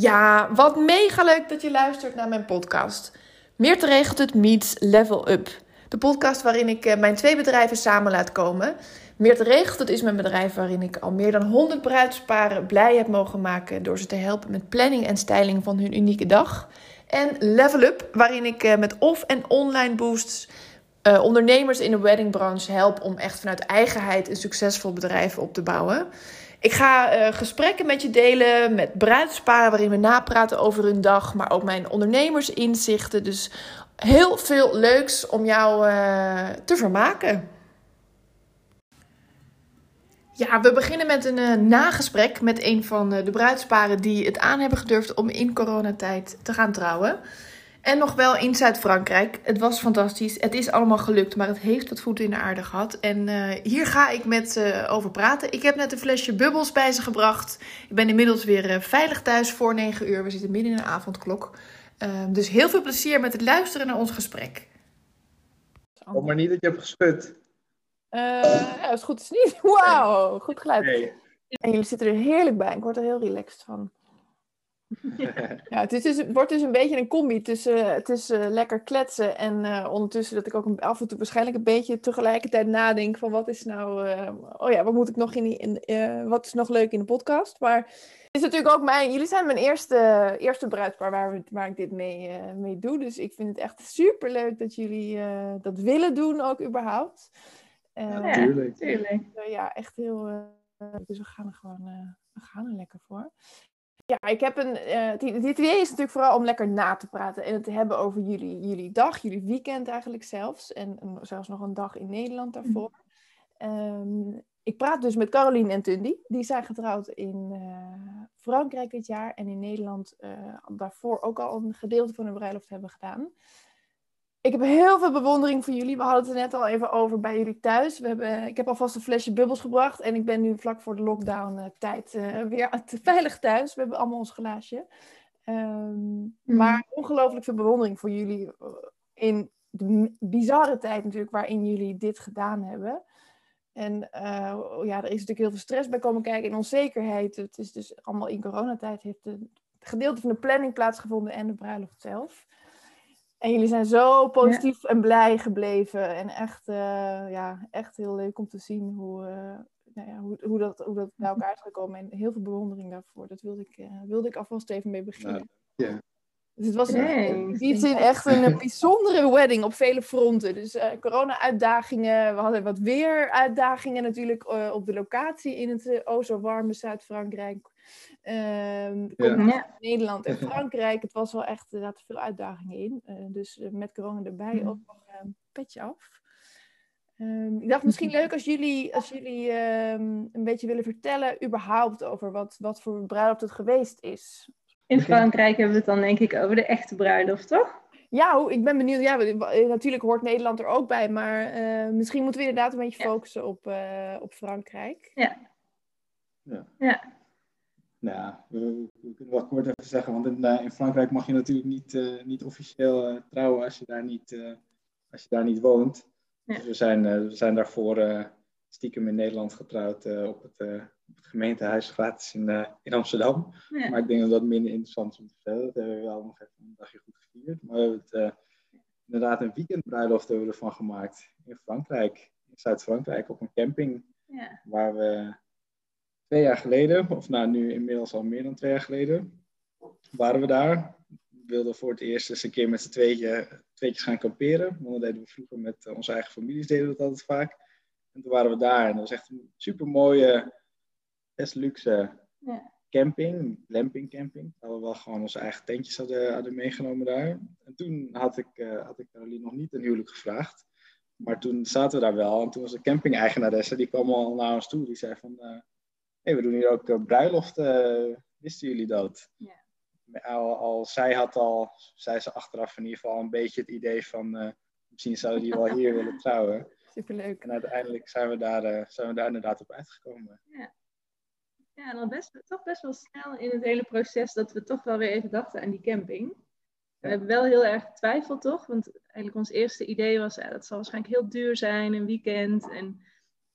Ja, wat mega leuk dat je luistert naar mijn podcast. Meer te regelt het meets Level Up. De podcast waarin ik eh, mijn twee bedrijven samen laat komen. Meer te regelt het is mijn bedrijf waarin ik al meer dan 100 bruidsparen blij heb mogen maken door ze te helpen met planning en styling van hun unieke dag. En Level Up, waarin ik eh, met off- en online boosts uh, ondernemers in de weddingbranche help om echt vanuit eigenheid een succesvol bedrijf op te bouwen. Ik ga uh, gesprekken met je delen met bruidsparen waarin we napraten over hun dag, maar ook mijn ondernemersinzichten. Dus heel veel leuks om jou uh, te vermaken. Ja, we beginnen met een uh, nagesprek met een van de bruidsparen die het aan hebben gedurfd om in coronatijd te gaan trouwen. En nog wel in Zuid-Frankrijk. Het was fantastisch. Het is allemaal gelukt, maar het heeft wat voeten in de aarde gehad. En uh, hier ga ik met ze over praten. Ik heb net een flesje bubbels bij ze gebracht. Ik ben inmiddels weer uh, veilig thuis voor 9 uur. We zitten midden in de avondklok. Uh, dus heel veel plezier met het luisteren naar ons gesprek. Hoop maar niet dat je hebt geschud. ja, als het goed is niet. Wauw, goed geluid. Nee. En jullie zitten er heerlijk bij. Ik word er heel relaxed van. ja, het, is dus, het wordt dus een beetje een combi tussen, tussen lekker kletsen en uh, ondertussen dat ik ook af en toe waarschijnlijk een beetje tegelijkertijd nadenk van wat is nou, uh, oh ja, wat moet ik nog in, die, in uh, wat is nog leuk in de podcast. Maar het is natuurlijk ook mijn, jullie zijn mijn eerste, eerste bruidspaar waar, we, waar ik dit mee, mee doe. Dus ik vind het echt super leuk dat jullie dat willen doen ook überhaupt. ja, tuurlijk. tuurlijk. ja, echt heel, dus we gaan er gewoon, we gaan er lekker voor. Ja, ik heb een. Uh, dit idee is natuurlijk vooral om lekker na te praten en het te hebben over jullie, jullie dag, jullie weekend eigenlijk zelfs. En, en zelfs nog een dag in Nederland daarvoor. Um, ik praat dus met Caroline en Tundi. Die zijn getrouwd in uh, Frankrijk dit jaar en in Nederland uh, daarvoor ook al een gedeelte van hun bruiloft hebben gedaan. Ik heb heel veel bewondering voor jullie. We hadden het er net al even over bij jullie thuis. We hebben, ik heb alvast een flesje bubbels gebracht. En ik ben nu vlak voor de lockdown-tijd uh, weer te veilig thuis. We hebben allemaal ons glaasje. Um, mm. Maar ongelooflijk veel bewondering voor jullie. In de bizarre tijd natuurlijk waarin jullie dit gedaan hebben. En uh, ja, er is natuurlijk heel veel stress bij komen kijken en onzekerheid. Het is dus allemaal in coronatijd heeft het gedeelte van de planning plaatsgevonden en de bruiloft zelf. En jullie zijn zo positief ja. en blij gebleven. En echt, uh, ja, echt heel leuk om te zien hoe, uh, nou ja, hoe, hoe, dat, hoe dat bij elkaar is gekomen. En heel veel bewondering daarvoor. Dat wilde ik, uh, wilde ik alvast even mee beginnen. Ja. Dus het was in die zin echt een bijzondere wedding op vele fronten. Dus corona-uitdagingen. We hadden wat weer-uitdagingen natuurlijk op de locatie in het o zo warme Zuid-Frankrijk. Um, ja. Nederland en Frankrijk. Het was wel echt, er zaten veel uitdagingen in. Uh, dus uh, met corona erbij mm. ook nog een petje af. Um, ik dacht misschien leuk als jullie, als jullie um, een beetje willen vertellen überhaupt over wat, wat voor bruiloft het geweest is. In Frankrijk hebben we het dan denk ik over de echte bruiloft, toch? Ja, ik ben benieuwd. Ja, natuurlijk hoort Nederland er ook bij, maar uh, misschien moeten we inderdaad een beetje focussen ja. op, op Frankrijk. Ja. Ja. ja. Nou, we, we, kunnen wel kort even zeggen, want in, in Frankrijk mag je natuurlijk niet, uh, niet officieel uh, trouwen als je daar niet, als je daar niet woont. Ja. Dus we zijn, we zijn daarvoor stiekem in Nederland getrouwd op, het, op het gemeentehuis gratis in, in Amsterdam. Ja. Maar ik denk dat dat minder interessant is om te vertellen. Dat hebben we wel nog even een dagje goed gevierd. Maar we hebben het, inderdaad een weekendbruiloft hebben we ervan gemaakt in Frankrijk, in Zuid-Frankrijk, op een camping. Ja. Waar we twee jaar geleden, of nou nu inmiddels al meer dan twee jaar geleden, waren we daar. We wilden voor het eerst eens een keer met z'n tweeën, tweetjes gaan kamperen. Want dat deden we vroeger met onze eigen families, deden we dat altijd vaak. En toen waren we daar en dat was echt een super mooie, best luxe ja. camping, glamping camping. We wel gewoon onze eigen tentjes hadden, hadden meegenomen daar. En toen had ik, uh, had ik Caroline nog niet een huwelijk gevraagd. Maar toen zaten we daar wel en toen was de camping-eigenaresse, die kwam al naar ons toe. Die zei van, uh, hey, we doen hier ook uh, bruiloften. Uh, wisten jullie dat? Ja. Al, al, zij had al, zei ze achteraf in ieder geval een beetje het idee van, uh, misschien zouden die wel hier willen trouwen. Superleuk. En uiteindelijk zijn we daar, zijn we daar inderdaad op uitgekomen. Ja, ja en al best, toch best wel snel in het hele proces dat we toch wel weer even dachten aan die camping. We hebben wel heel erg getwijfeld, toch? Want eigenlijk ons eerste idee was, ja, dat zal waarschijnlijk heel duur zijn, een weekend. En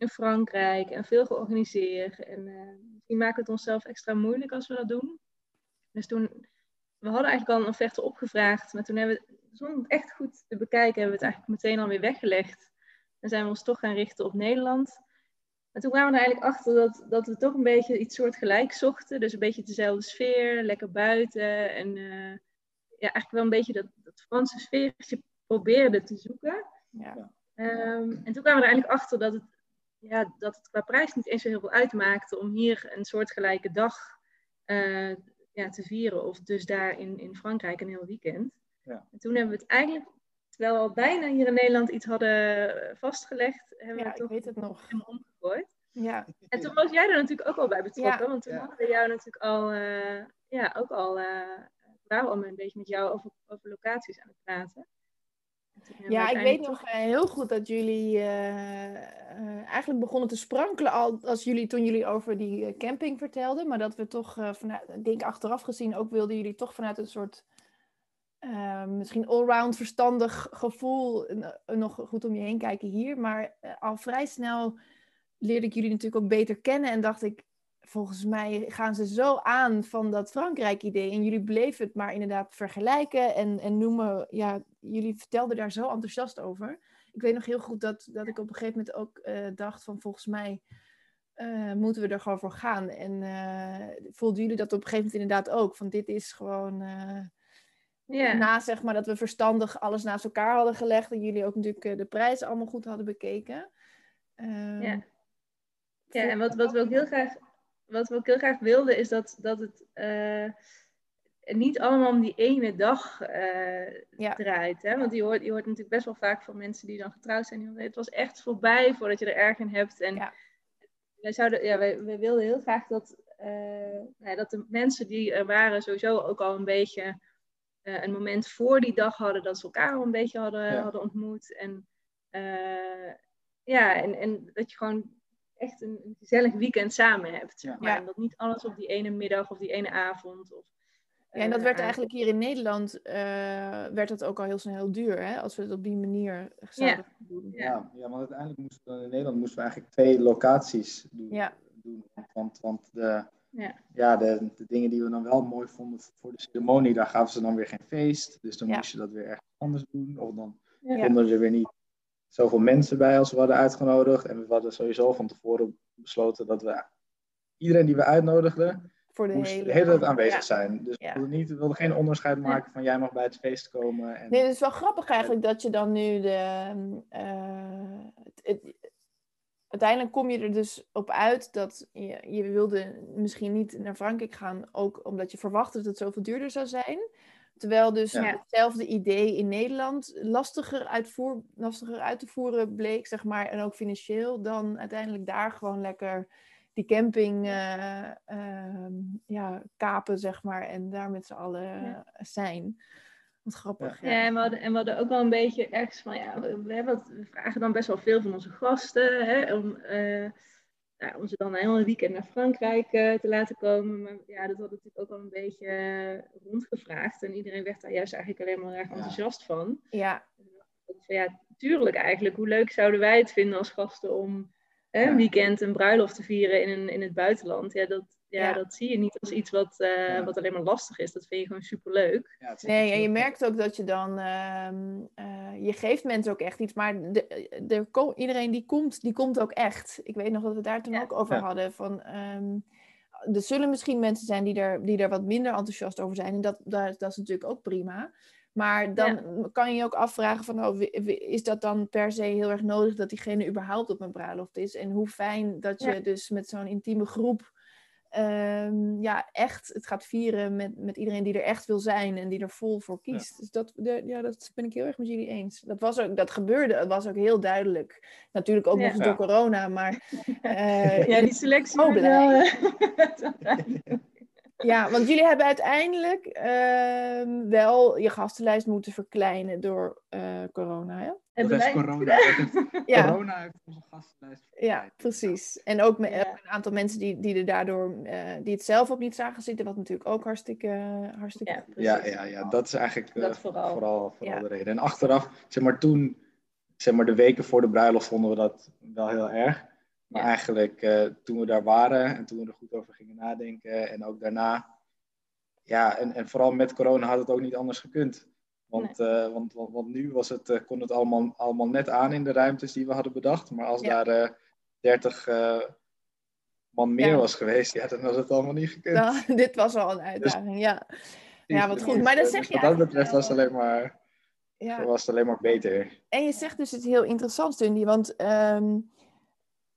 in Frankrijk en veel georganiseerd. En uh, misschien maakt het onszelf extra moeilijk als we dat doen. Dus toen, we hadden eigenlijk al een offerte opgevraagd, maar toen hebben we, zonder het echt goed te bekijken, hebben we het eigenlijk meteen alweer weggelegd. En zijn we ons toch gaan richten op Nederland. En toen kwamen we er eigenlijk achter dat, dat we toch een beetje iets soortgelijk zochten. Dus een beetje dezelfde sfeer, lekker buiten. En uh, ja, eigenlijk wel een beetje dat, dat Franse sfeertje probeerden te zoeken. Ja. Um, en toen kwamen we er eigenlijk achter dat het, ja, dat het qua prijs niet eens zo heel veel uitmaakte om hier een soortgelijke dag uh, ja, te vieren. Of dus daar in, in Frankrijk een heel weekend. Ja. En toen hebben we het eigenlijk, terwijl we al bijna hier in Nederland iets hadden vastgelegd, hebben ja, we toch ik weet het nog. helemaal omgegooid. Ja. En toen was jij er natuurlijk ook al bij betrokken, want toen hadden we jou natuurlijk al, uh, ja, ook al, uh, waren we al een beetje met jou over, over locaties aan het praten. Ja, ik weet nog heel goed dat jullie uh, eigenlijk begonnen te sprankelen al als jullie, toen jullie over die camping vertelden. Maar dat we toch vanuit, ik denk achteraf gezien ook wilden jullie toch vanuit een soort misschien allround verstandig gevoel nog goed om je heen kijken hier. Maar al vrij snel leerde ik jullie natuurlijk ook beter kennen en dacht ik, volgens mij gaan ze zo aan van dat Frankrijk-idee. En jullie bleven het maar inderdaad vergelijken en, en noemen. Ja, jullie vertelden daar zo enthousiast over. Ik weet nog heel goed dat, dat ik op een gegeven moment ook uh, dacht van volgens mij uh, moeten we er gewoon voor gaan. En uh, voelden jullie dat op een gegeven moment inderdaad ook? Van dit is gewoon... Yeah. Na zeg maar dat we verstandig alles naast elkaar hadden gelegd. En jullie ook natuurlijk de prijs allemaal goed hadden bekeken. Um, ja. ja, en wat, wat we ook heel graag wat we ook heel graag wilden, is dat, dat het uh, niet allemaal om die ene dag uh, ja. draait. Hè? Want je hoort, je hoort natuurlijk best wel vaak van mensen die dan getrouwd zijn. Die zeggen, het was echt voorbij voordat je er erg in hebt. En ja. wij, zouden, ja, wij, wij wilden heel graag dat, uh, nou, dat de mensen die er waren sowieso ook al een beetje een moment voor die dag hadden. Dat ze elkaar al een beetje hadden, ja. hadden ontmoet. En ja, en, en dat je gewoon echt een, een gezellig weekend samen hebt. Ja. Maar. En dat niet alles op die ene middag of die ene avond. Of, ja, en dat werd eigenlijk hier in Nederland uh, werd dat ook al heel snel heel duur, hè? Als we het op die manier zouden ja. doen. Ja. ja, want uiteindelijk moesten we in Nederland moesten we eigenlijk twee locaties doen. Ja. doen want, want de, ja. Ja, de, de dingen die we dan wel mooi vonden voor de ceremonie, daar gaven ze dan weer geen feest. Dus dan moest je dat weer ergens anders doen. Of dan vonden ze weer niet zoveel mensen bij als we hadden uitgenodigd. En we hadden sowieso van tevoren besloten dat we iedereen die we uitnodigden, voor de moest hele, de hele tijd aanwezig zijn. Dus we, wilden niet, we wilden geen onderscheid maken van jij mag bij het feest komen. En... Nee, het is wel grappig eigenlijk dat je dan nu de. Uh, het, uiteindelijk kom je er dus op uit dat je, je wilde misschien niet naar Frankrijk gaan, ook omdat je verwachtte dat het zoveel duurder zou zijn. Terwijl dus hetzelfde idee in Nederland lastiger, uitvoer, lastiger uit te voeren bleek, zeg maar, en ook financieel, dan uiteindelijk daar gewoon lekker die camping uh, uh, ja, kapen, zeg maar, en daar met z'n allen ja. zijn. Wat grappig. Ja, ja. En, we hadden, en we hadden ook wel een beetje ergens van, ja, we, we, we vragen dan best wel veel van onze gasten, hè, om... Uh, nou, om ze dan een hele weekend naar Frankrijk uh, te laten komen. Maar ja, dat had natuurlijk ook al een beetje uh, rondgevraagd. En iedereen werd daar juist eigenlijk alleen maar erg enthousiast van. Ja. ja, tuurlijk eigenlijk. Hoe leuk zouden wij het vinden als gasten om een weekend een bruiloft te vieren in, een, in het buitenland? Ja, dat, ja, dat zie je niet als iets wat, uh, wat alleen maar lastig is. Dat vind je gewoon superleuk. Ja, nee, en je merkt ook dat je dan... Uh, je geeft mensen ook echt iets. Maar de, de, iedereen die komt, die komt ook echt. Ik weet nog dat we daar toen ook over hadden. Van, um, er zullen misschien mensen zijn die er, die er wat minder enthousiast over zijn. En dat, dat, dat is natuurlijk ook prima. Maar dan kan je je ook afvragen van, oh, is dat dan per se heel erg nodig dat diegene überhaupt op een bruiloft is? En hoe fijn dat je dus met zo'n intieme groep um, ja, echt het gaat vieren met, met iedereen die er echt wil zijn en die er vol voor kiest. Dus dat, de, ja, dat ben ik heel erg met jullie eens. Dat, was ook, dat gebeurde, het was ook heel duidelijk. Natuurlijk ook nog eens door corona, maar... Uh, ja, die selectie oh, blij. Ja, want jullie hebben uiteindelijk uh, wel je gastenlijst moeten verkleinen door uh, corona, hè? Corona. ja. Corona heeft onze gastenlijst Ja, precies. En ook met, ja. een aantal mensen die, die er daardoor, uh, die het zelf ook niet zagen zitten, wat natuurlijk ook hartstikke, hartstikke ja, ja, ja, ja, dat is eigenlijk dat vooral, vooral, vooral de reden. En achteraf, zeg maar toen, zeg maar de weken voor de bruiloft vonden we dat wel heel erg. Maar ja. eigenlijk uh, toen we daar waren en toen we er goed over gingen nadenken en ook daarna, ja, en, en vooral met corona had het ook niet anders gekund. Want, want, want, want, nu was het, kon het allemaal, allemaal net aan in de ruimtes die we hadden bedacht. Maar als daar 30 man meer was geweest, ja, dan had het allemaal niet gekund. Nou, dit was al een dus uitdaging, ja. Ja, wat goed. Maar dat zeg dus je Wat dat betreft was het alleen maar, ja. was het alleen maar beter. En je zegt dus iets heel interessants, Dundee, want ehm,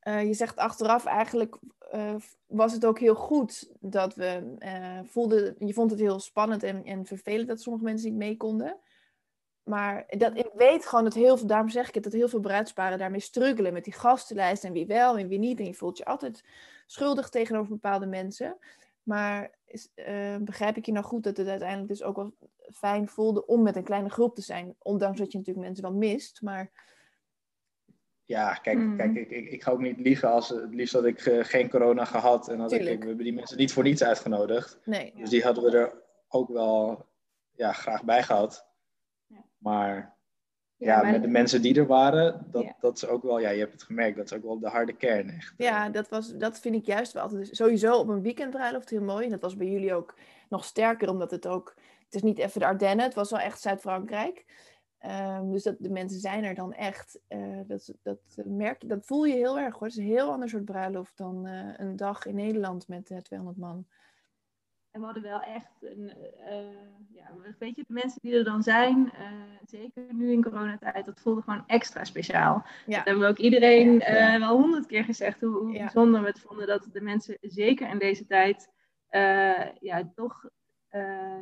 eh, je zegt achteraf eigenlijk uh, was het ook heel goed dat we uh, voelden, je vond het heel spannend en, en vervelend dat sommige mensen niet mee konden. Maar dat, ik weet gewoon dat heel veel, daarom zeg ik het, dat heel veel bruidsparen daarmee struggelen met die gastenlijst en wie wel en wie niet. En je voelt je altijd schuldig tegenover bepaalde mensen. Maar is, begrijp ik je nou goed dat het uiteindelijk dus ook wel fijn voelde om met een kleine groep te zijn? Ondanks dat je natuurlijk mensen wel mist, maar... Ja, kijk, mm. kijk ik, ik, ik, ga ook niet liegen als het liefst had ik uh, geen corona gehad. En had ik, we hebben die mensen niet voor niets uitgenodigd. Nee. Dus die hadden we er ook wel ja, graag bij gehad. Ja. Maar ja, met de mensen die er waren, dat, dat is ook wel, ja, je hebt het gemerkt, dat is ook wel de harde kern echt. Ja, dat, was, dat vind ik juist wel altijd. Sowieso op een weekendbruiloft heel mooi. En dat was bij jullie ook nog sterker, omdat het ook, het is niet even de Ardennen, het was wel echt Zuid-Frankrijk. Um, dus dat, de mensen zijn er dan echt. Uh, dat, dat, merk, dat voel je heel erg hoor. Het is een heel ander soort bruiloft dan uh, een dag in Nederland met uh, eh, 200 man. En we hadden wel echt een, ja, weet je, de mensen die er dan zijn, zeker nu in coronatijd, dat voelde gewoon extra speciaal. Ja. Dat hebben we ook iedereen wel honderd keer gezegd, hoe, hoe bijzonder we het vonden dat de mensen zeker in deze tijd ja, toch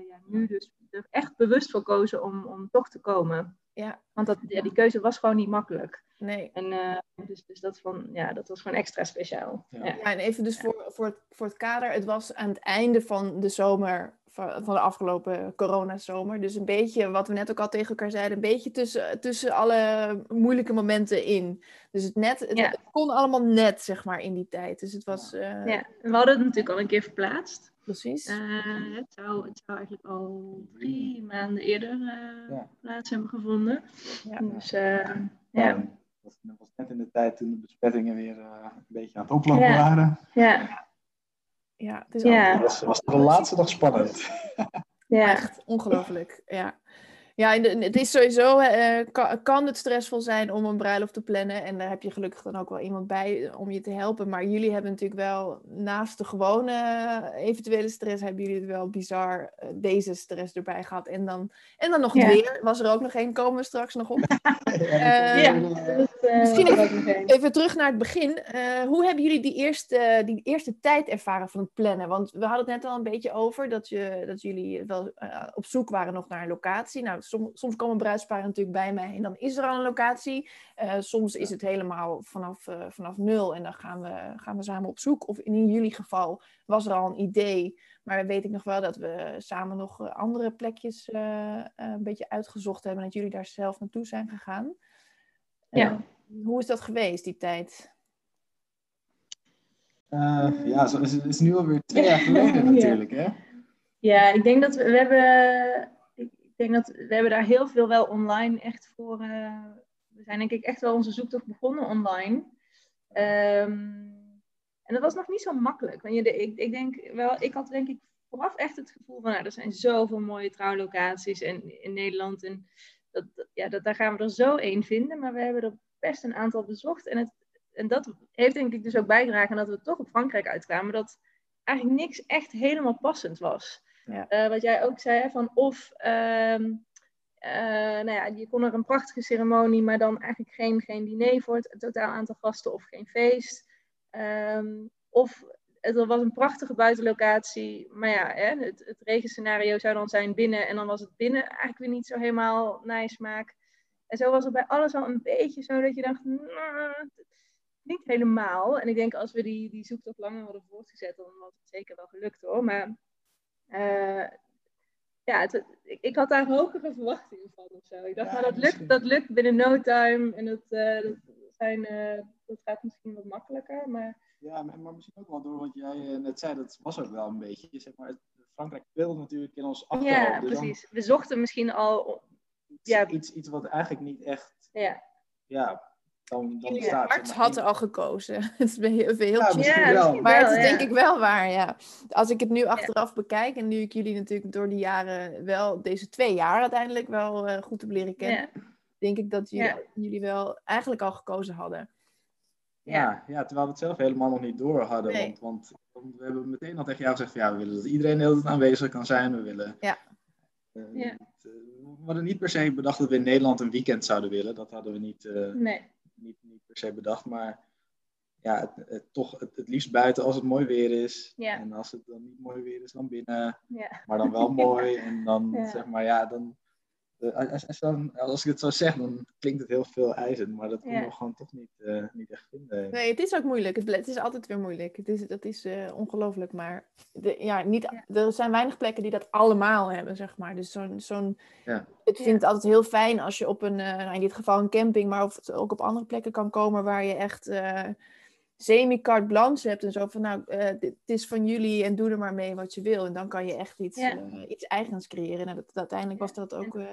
ja, nu dus er echt bewust voor kozen om, om toch te komen. Ja. Want dat, ja, die keuze was gewoon niet makkelijk. Nee. En uh, dus, dus dat, van, ja, dat was gewoon extra speciaal. Ja. ja. en even dus voor, voor, het, voor het kader. Het was aan het einde van de zomer, van, van de afgelopen coronazomer. Dus een beetje, wat we net ook al tegen elkaar zeiden, een beetje tussen, tussen alle moeilijke momenten in. Dus het net, het, het kon allemaal net, zeg maar, in die tijd. Dus het was... Uh... Ja, en we hadden het natuurlijk al een keer verplaatst. Precies. Uh, het, zou, het zou eigenlijk al drie maanden eerder uh, plaats hebben gevonden. Ja. Dus uh, ja dat was net in de tijd toen de besmettingen weer uh, een beetje aan het oplopen waren. Ja. Ja, het is ja. was, was de laatste nog spannend. Ja, echt ongelooflijk. Ja. Ja, het is sowieso, uh, kan, kan, het stressvol zijn om een bruiloft te plannen. En daar heb je gelukkig dan ook wel iemand bij om je te helpen. Maar jullie hebben natuurlijk wel, naast de gewone eh, eventuele stress, hebben jullie het wel bizar uh, deze stress erbij gehad. En dan, en dan nog ja. weer, was er ook nog één, komen we straks nog op. ja, misschien even, even, terug naar het begin. hoe hebben jullie die eerste, die eerste tijd ervaren van het plannen? Want we hadden het net al een beetje over dat, je, dat jullie wel op zoek waren nog naar een locatie. Nou, soms, soms komen bruidsparen natuurlijk bij mij en dan is er al een locatie. Uh, soms is het helemaal vanaf, uh, vanaf nul en dan gaan we, gaan we samen op zoek. Of in jullie geval was er al een idee, maar weet ik nog wel dat we samen nog eh, andere plekjes uh, een beetje uitgezocht hebben en dat jullie daar zelf naartoe zijn gegaan. Ja. Hoe is dat geweest, die tijd? ja, het is nu alweer twee jaar geleden natuurlijk, hè? Ja, ik denk dat we, we hebben denk dat we hebben daar heel veel wel online echt voor. Uh, we zijn denk ik echt wel onze zoektocht begonnen online. Um, en dat was nog niet zo makkelijk. Want je, ik, ik denk wel, ik had denk ik vooraf echt het gevoel van, nou, er zijn zoveel mooie trouwlocaties in, in Nederland. En dat, ja, dat, daar gaan we er zo één vinden. Maar we hebben er best een aantal bezocht. En, het, en dat heeft denk ik dus ook bijgedragen dat we toch op Frankrijk uitkwamen. Dat eigenlijk niks echt helemaal passend was. Ja. Uh, wat jij ook zei, van of um, uh, nou ja, je kon er een prachtige ceremonie, maar dan eigenlijk geen, geen diner voor het totaal aantal gasten of geen feest. Um, of er was een prachtige buitenlocatie, maar ja, hè, het, het regenscenario zou dan zijn binnen en dan was het binnen eigenlijk weer niet zo helemaal nice. En zo was het bij alles al een beetje zo dat je dacht, nah, niet helemaal. En ik denk als we die, die zoektocht langer hadden voortgezet, dan was het zeker wel gelukt hoor. Maar uh, ja, het, ik, ik, had daar hogere verwachtingen van of zo. Ik dacht, ja, maar dat lukt, dat lukt binnen no time en dat, uh, dat, zijn, uh, dat gaat misschien wat makkelijker. Maar... Ja, maar, maar, misschien ook wel door wat jij net zei, dat was ook wel een beetje. Zeg maar, Frankrijk speelde natuurlijk in ons achterhoofd. Ja, dus precies. We zochten misschien al... Iets, ja. iets, iets wat eigenlijk niet echt... Ja. Ja, dan, dan maar had al gekozen. Het is heel, heel Ja, misschien Ja, wel. misschien Maar het is denk ja. ik wel waar, ja. Als ik het nu achteraf bekijk en nu ik jullie natuurlijk door de jaren wel, deze twee jaar uiteindelijk wel eh, goed heb leren kennen, Ja. denk ik dat jullie, Ja. jullie wel eigenlijk al gekozen hadden. Ja, ja, terwijl we het zelf helemaal nog niet door hadden. Nee. Want, want, we hebben meteen al tegen jou gezegd van ja, we willen dat iedereen tijd aanwezig kan zijn. We willen. Ja. eh, Ja. het, eh, we hadden niet per se bedacht dat we in Nederland een weekend zouden willen. Dat hadden we niet, eh, Nee. Niet, niet per se bedacht. Maar ja, het, het- toch het, het liefst buiten als het mooi weer is. Ja. En als het dan niet mooi weer is, dan binnen. Ja. Maar dan wel mooi. En dan zeg maar ja, dan. Eh, als, als, ik het zo zeg, dan klinkt het heel veel eisend, maar dat kunnen Ja. we gewoon toch niet, eh, niet echt vinden. Nee, het is ook moeilijk. Het, is altijd weer moeilijk. Het is, dat is eh, ongelooflijk. Maar de, ja, niet, Ja. er zijn weinig plekken die dat allemaal hebben, zeg maar. Dus zo'n, zo'n, Ja. ik vind het altijd heel fijn als je op een, eh, nou in dit geval een camping, maar of het ook op andere plekken kan komen waar je echt eh, semi-carte blanche hebt en zo van, nou, eh, dit, het is van jullie en doe er maar mee wat je wil. En dan kan je echt iets, Ja. eh, iets eigens creëren. Nou, dat, uiteindelijk was dat ook eh,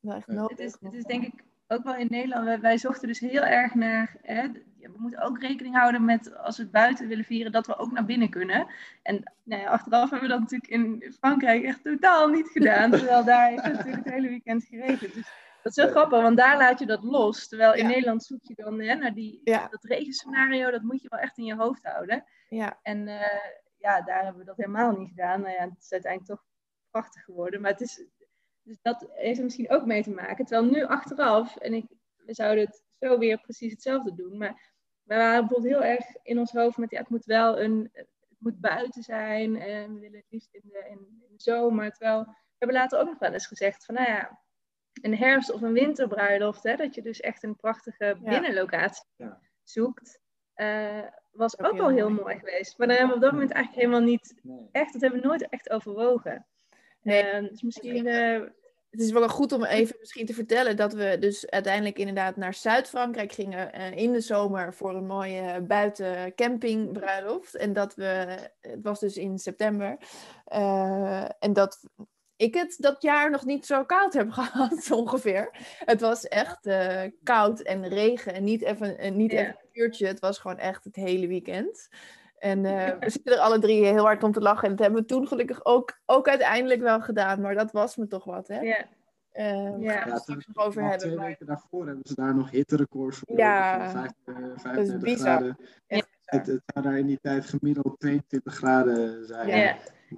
wel echt nodig. Het is, het is denk ik ook wel in Nederland, wij, wij zochten dus heel erg naar, hè, we moeten ook rekening houden met als we het buiten willen vieren, dat we ook naar binnen kunnen. En nou ja, achteraf hebben we dat natuurlijk in Frankrijk echt totaal niet gedaan, terwijl daar heeft het natuurlijk het hele weekend geregend. Dus dat is heel grappig, want daar laat je dat los, terwijl in Ja. Nederland zoek je dan hè, naar die, Ja. dat regenscenario, dat moet je wel echt in je hoofd houden. Ja, En eh, ja, daar hebben we dat helemaal niet gedaan. Nou ja, het is uiteindelijk toch prachtig geworden. Maar het is, dus dat heeft er misschien ook mee te maken. Terwijl nu achteraf, en ik, we zouden het zo weer precies hetzelfde doen. Maar we waren bijvoorbeeld heel erg in ons hoofd met, ja, het moet wel een, het moet buiten zijn. En we willen het liefst in de, in, in de zomer. Terwijl, we hebben later ook nog wel eens gezegd van, nou ja, een herfst- of een winterbruiloft. Hè, dat je dus echt een prachtige binnenlocatie Ja. zoekt. eh, was Ook ook heel wel heel mooi. mooi geweest. Maar daar hebben we op dat moment eigenlijk helemaal niet Nee. echt, dat hebben we nooit echt overwogen. Nee. Eh, dus misschien, eh, Het is wel goed om even misschien te vertellen dat we dus uiteindelijk inderdaad naar Zuid-Frankrijk gingen in de zomer voor een mooie buiten campingbruiloft. En dat we, het was dus in september, eh, en dat ik het dat jaar nog niet zo koud heb gehad ongeveer. Het was echt eh, koud en regen en niet even, en niet Ja. even een uurtje, het was gewoon echt het hele weekend. En eh, we zitten er alle drie heel hard om te lachen. En dat hebben we toen gelukkig ook, ook uiteindelijk wel gedaan. Maar dat was me toch wat, hè? ja, Eh, Ja. gaan we straks nog over hebben. twee maar- weken daarvoor hebben ze daar nog hitterecords voor. Ja, van vijf- eh, dat is 35 bizar. graden. Het zou daar in die tijd gemiddeld 22 graden zijn. Ja.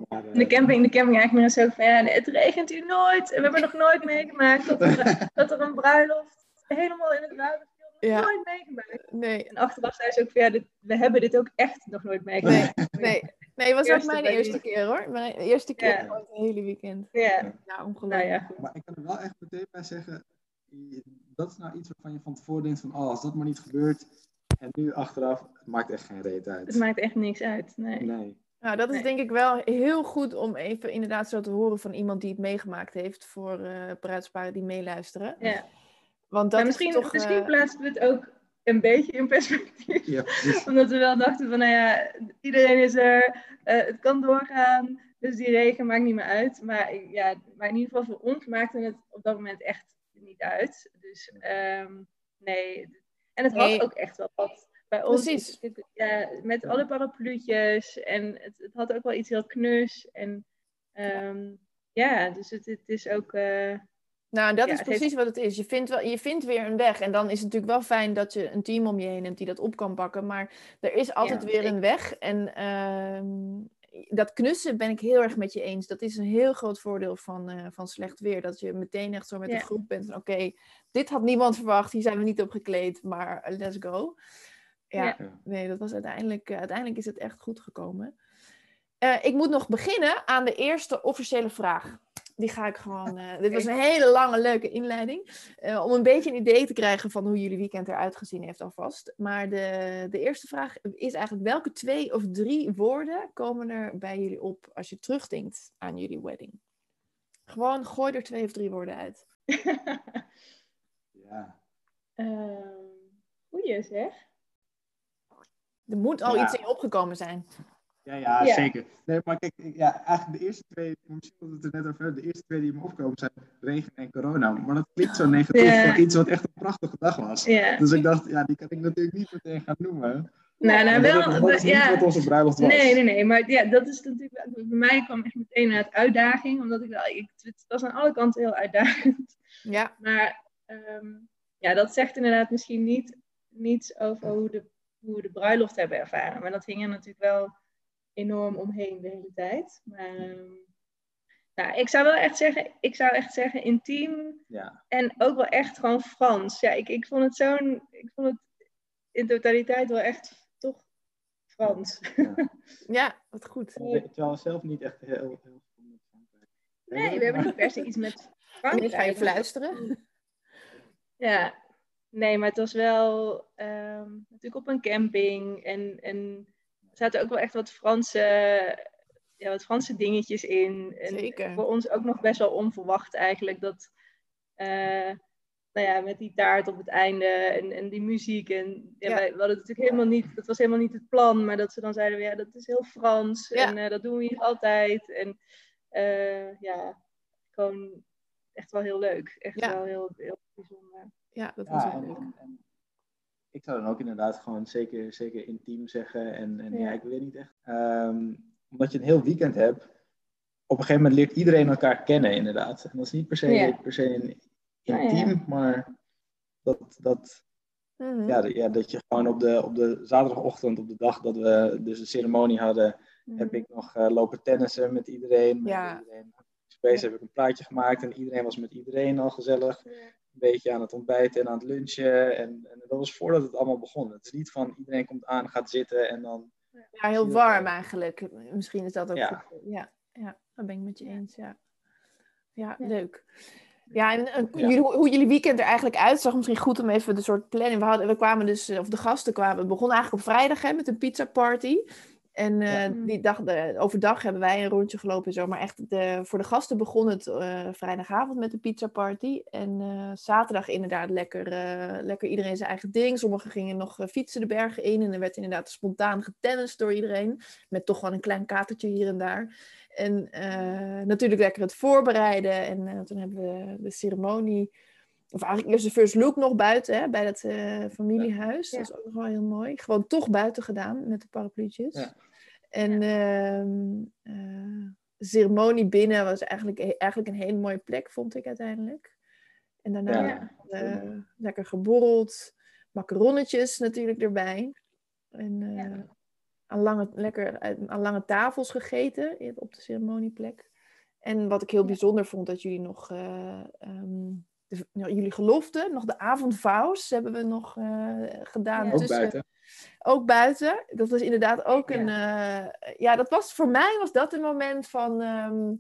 Maar, eh, de camping, de camping eigenlijk meer zo van, ja, het regent hier nooit. En we hebben nog nooit meegemaakt dat er, dat er een bruiloft helemaal in het water viel. Ja. Nooit meegemaakt. Nee, En achteraf zei ze ook van, ja, dit, we hebben dit ook echt nog nooit meegemaakt. nee, nee. Nee, het was ook Eerste mijn eerste keer hoor. Mijn eerste keer Ja. gewoon het hele weekend. Ja, Ja, nou ongelooflijk. ja. Maar ik kan er wel echt meteen bij zeggen, dat is nou iets waarvan je van tevoren denkt van, oh, als dat maar niet gebeurt. En nu achteraf, het maakt echt geen reet uit. Het maakt echt niks uit. Nee. Nee. Nou, dat is Nee. denk ik wel heel goed om even inderdaad zo te horen van iemand die het meegemaakt heeft voor eh bruidsparen die meeluisteren. Ja. Want dat Maar is misschien, toch... misschien eh, plaatsen we het ook een beetje in perspectief. Ja. Omdat we wel dachten van, nou ja, iedereen is er, eh, het kan doorgaan, dus die regen maakt niet meer uit. Maar ja, maar in ieder geval voor ons maakte het op dat moment echt niet uit. Dus ehm, nee, en het Nee. had ook echt wel wat. Bij ons, Precies. ja, met alle parapluutjes en het, het had ook wel iets heel knus. En ehm, ja, dus het, het is ook... eh, Nou, dat Ja, is het heeft- precies wat het is. Je vindt, wel, je vindt weer een weg. En dan is het natuurlijk wel fijn dat je een team om je heen hebt die dat op kan pakken. Maar er is altijd Ja, weer een weg. En ehm, dat knussen ben ik heel erg met je eens. Dat is een heel groot voordeel van, eh, van slecht weer. Dat je meteen echt zo met Ja. een groep bent van oké, dit had niemand verwacht. Hier zijn we niet op gekleed, maar let's go. Ja, nee, dat was uiteindelijk, eh, uiteindelijk is het echt goed gekomen. Eh, ik moet nog beginnen aan de eerste officiële vraag. Die ga ik gewoon. eh, dit was een hele lange, leuke inleiding. eh, om een beetje een idee te krijgen van hoe jullie weekend eruit gezien heeft alvast. Maar de, de eerste vraag is eigenlijk: welke twee of drie woorden komen er bij jullie op als je terugdenkt aan jullie wedding? Gewoon gooi er twee of drie woorden uit. Ja. ehm, goeie zeg. Er moet al Ja. iets in je opgekomen zijn. Ja, ja, zeker. Nee, maar kijk, ja, eigenlijk de eerste twee, misschien dat het er net over de eerste twee die me opkomen zijn regen en corona. Maar dat klinkt zo negatief voor iets wat echt een prachtige dag was. Dus ik dacht, ja, die kan ik natuurlijk niet meteen gaan noemen. Nou, nou wel. Dat is niet ja. wat onze bruiloft was. Nee, nee, nee. Maar ja, dat is natuurlijk. Bij mij kwam echt meteen uit uitdaging, omdat ik wel. Ik, het was aan alle kanten heel uitdagend. Ja. Maar um, ja, dat zegt inderdaad misschien niet niets over hoe, de, hoe we de bruiloft hebben ervaren. Maar dat hing er natuurlijk wel enorm omheen de hele tijd. Maar um, nou, ik zou wel echt zeggen, ik zou echt zeggen intiem. Ja. En ook wel echt gewoon Frans. Ja, ik, ik vond het zo'n. Ik vond het in totaliteit wel echt toch Frans. Ja, ja wat goed. Terwijl zelf niet echt heel, heel veel met Frankrijk. Nee, we hebben niet per se iets met Frankrijk. Nu ga je fluisteren. Ja, nee, maar het was wel um, natuurlijk op een camping. En, en er zaten ook wel echt wat Franse, ja, wat Franse dingetjes in. En Zeker. Voor ons ook nog best wel onverwacht eigenlijk dat... Uh, nou ja, met die taart op het einde en, en die muziek. En ja, Ja. Wij, we hadden het natuurlijk helemaal niet, dat was helemaal niet het plan, maar dat ze dan zeiden, ja, dat is heel Frans Ja. en eh, dat doen we hier altijd. En eh, ja, gewoon echt wel heel leuk. Echt wel heel, heel bijzonder. Ja, dat was wel en, leuk. en- en ik zou dan ook inderdaad gewoon zeker, zeker intiem zeggen. En, en ja. Ja. ik weet niet echt. Ehm, omdat je een heel weekend hebt, op een gegeven moment leert iedereen elkaar kennen, inderdaad. En dat is niet per se, Ja. per se ja. intiem, maar dat, dat, Mhm. ja, dat- ja, dat je gewoon op de, op de zaterdagochtend, op de dag dat we dus de ceremonie hadden, heb ik nog eh, lopen tennissen met iedereen. Met iedereen Space heb ik een plaatje gemaakt en iedereen was met iedereen al gezellig. Beetje aan het ontbijten en aan het lunchen. En, en dat was voordat het allemaal begon. Het is niet van iedereen komt aan, gaat zitten en dan. Ja, heel warm eigenlijk. Misschien is dat ook Ja. goed. Ja, ja, dat ben ik met je eens. Ja, ja, Ja. leuk. Ja, en, en Ja. Jullie, hoe, hoe jullie weekend er eigenlijk uitzag, misschien goed om even de soort planning. We, hadden, we kwamen dus, eh, of de gasten kwamen, we begonnen eigenlijk op vrijdag hè, met een pizza party. En eh, Ja. die dag, de, overdag hebben wij een rondje gelopen en zo. Maar echt de, voor de gasten begon het eh, vrijdagavond met de pizza party. En eh, zaterdag inderdaad lekker, lekker iedereen zijn eigen ding. Sommigen gingen nog fietsen de bergen in. En er werd inderdaad spontaan getennist door iedereen. Met toch wel een klein katertje hier en daar. En natuurlijk lekker het voorbereiden. En toen hebben we de ceremonie... Of eigenlijk eerst de first look nog buiten, hè, bij dat eh, familiehuis. Ja. Dat is ook nog wel heel mooi. Gewoon toch buiten gedaan met de parapluutjes. Ja. En ehm, eh, de ceremonie binnen was eigenlijk, eigenlijk een hele mooie plek, vond ik uiteindelijk. En daarna Ja. eh, lekker geborreld. Macaronnetjes natuurlijk erbij. En eh, Ja. aan, lange, lekker aan lange tafels gegeten op de ceremonieplek. En wat ik heel Ja. bijzonder vond, dat jullie nog eh, ehm, de, nou, jullie gelofte, nog de avondvaus hebben we nog eh, gedaan. Ja. Ook tussen- buiten. ook buiten. Dat was inderdaad ook Ja. een. eh, ja, dat was voor mij was dat een moment van. ehm,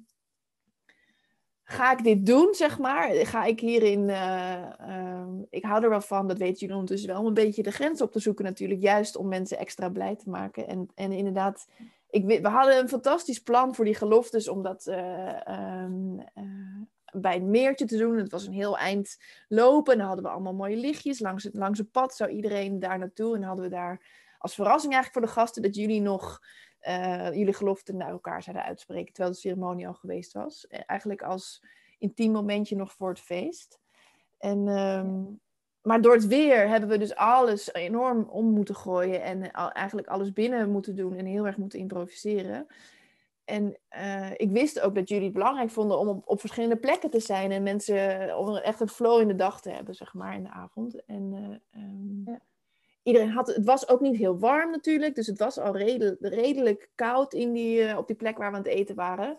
ga ik dit doen, zeg maar? Ga ik hierin. eh, ehm, ik hou er wel van, dat weten jullie ondertussen wel, om een beetje de grens op te zoeken, natuurlijk. Juist om mensen extra blij te maken. En, en inderdaad. Ik, we hadden een fantastisch plan voor die geloftes om dat eh, ehm, eh, bij het meertje te doen. Het was een heel eind lopen. En dan hadden we allemaal mooie lichtjes. Langs het, langs het pad zou iedereen daar naartoe. En hadden we daar als verrassing eigenlijk voor de gasten dat jullie nog eh, jullie geloften naar elkaar zouden uitspreken. Terwijl de ceremonie al geweest was. Eh, Eigenlijk als intiem momentje nog voor het feest. En, ehm, Maar door het weer hebben we dus alles enorm om moeten gooien. En eigenlijk alles binnen moeten doen. En heel erg moeten improviseren. En eh, ik wist ook dat jullie het belangrijk vonden om op, op verschillende plekken te zijn. En mensen om echt een flow in de dag te hebben, zeg maar, in de avond. En eh, ehm, Ja. iedereen had, het was ook niet heel warm natuurlijk. Dus het was al redelijk, redelijk koud in die, eh, op die plek waar we aan het eten waren.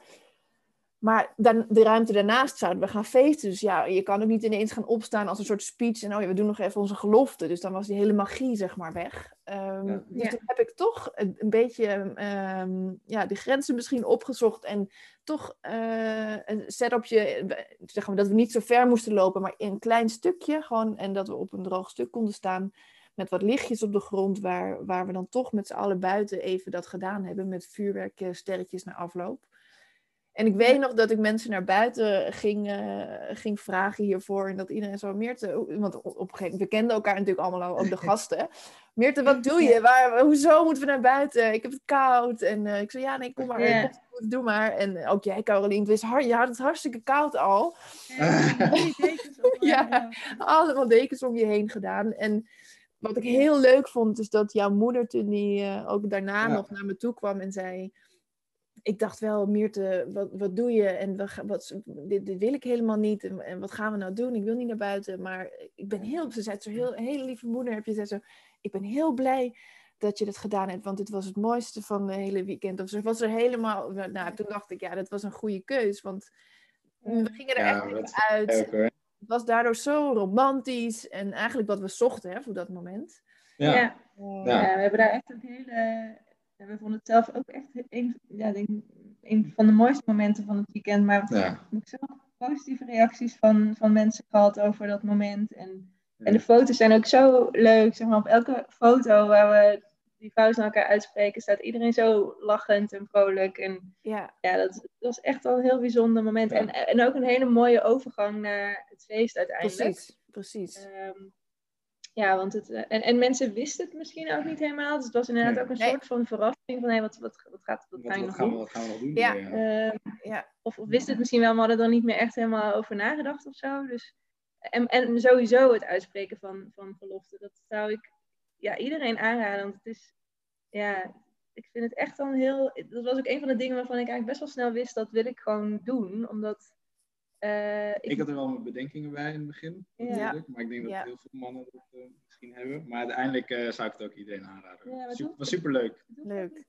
Maar dan, de ruimte daarnaast zouden we gaan feesten. Dus ja, je kan ook niet ineens gaan opstaan als een soort speech. En oh ja, we doen nog even onze gelofte. Dus dan was die hele magie, zeg maar, weg. Ehm, Ja. Dus Ja. toen heb ik toch een, een beetje ehm, ja, de grenzen misschien opgezocht. En toch eh, een setupje, zeg maar, dat we niet zo ver moesten lopen. Maar in een klein stukje gewoon. En dat we op een droog stuk konden staan. Met wat lichtjes op de grond. Waar, waar we dan toch met z'n allen buiten even dat gedaan hebben. Met vuurwerk, eh, sterretjes na afloop. En ik weet nog dat ik mensen naar buiten ging, uh, ging vragen hiervoor. En dat iedereen zo, Meerte, want op een gegeven moment, we kenden elkaar natuurlijk allemaal al, ook de gasten. Meerte, wat doe je? Waar, hoezo moeten we naar buiten? Ik heb het koud. En uh, ik zei, ja, nee, kom maar. Yeah. Kom, doe maar. En ook jij, Caroline, het is hard, je had het hartstikke koud al. ja, allemaal dekens om je heen gedaan. En wat ik heel leuk vond, is dat jouw moeder toen die uh, ook daarna nog naar me toe kwam en zei ik dacht wel, Meerte, wat, wat doe je? En wat, wat, dit, dit wil ik helemaal niet. En, en, wat gaan we nou doen? Ik wil niet naar buiten. Maar ik ben heel, ze zei zo, heel, een hele lieve moeder heb je. Zei zo, ik ben heel blij dat je dat gedaan hebt. Want dit was het mooiste van de hele weekend. Of ze was er helemaal, nou, toen dacht ik, ja, dat was een goede keus. Want we gingen er ja, echt uit. het was daardoor zo romantisch. En eigenlijk wat we zochten hè, voor dat moment. Ja. Ja. ja. we hebben daar echt een hele we vonden het zelf ook echt een, ja, denk, een van de mooiste momenten van het weekend. Maar ja. ik zo positieve reacties van, van mensen gehad over dat moment. En, en de foto's zijn ook zo leuk. Zeg maar, op elke foto waar we die fouten naar elkaar uitspreken, staat iedereen zo lachend en vrolijk. En ja, ja dat, dat was echt al een heel bijzonder moment. En, en ook een hele mooie overgang naar het feest uiteindelijk. Precies, precies. Um, ja, want het, eh, en, en mensen wisten het misschien ook niet helemaal. Dus het was inderdaad ook een soort van verrassing van hey, wat, wat, wat, gaat, wat, wat, ga je nog gaan doen? We, wat gaan we nog doen? Ja. Uh, ja. Of, of wisten het misschien wel, maar hadden er niet meer echt helemaal over nagedacht of zo. Dus, en, en sowieso het uitspreken van, van gelofte, dat zou ik ja, iedereen aanraden. Want het is, ja, ik vind het echt dan heel. Dat was ook een van de dingen waarvan ik eigenlijk best wel snel wist dat wil ik gewoon doen. Omdat uh, ik... ik... had er wel mijn bedenkingen bij in het begin, natuurlijk. Maar ik denk dat heel veel mannen dat uh, misschien hebben. Maar uiteindelijk uh, zou ik het ook iedereen aanraden. Ja, super, was super leuk. Leuk.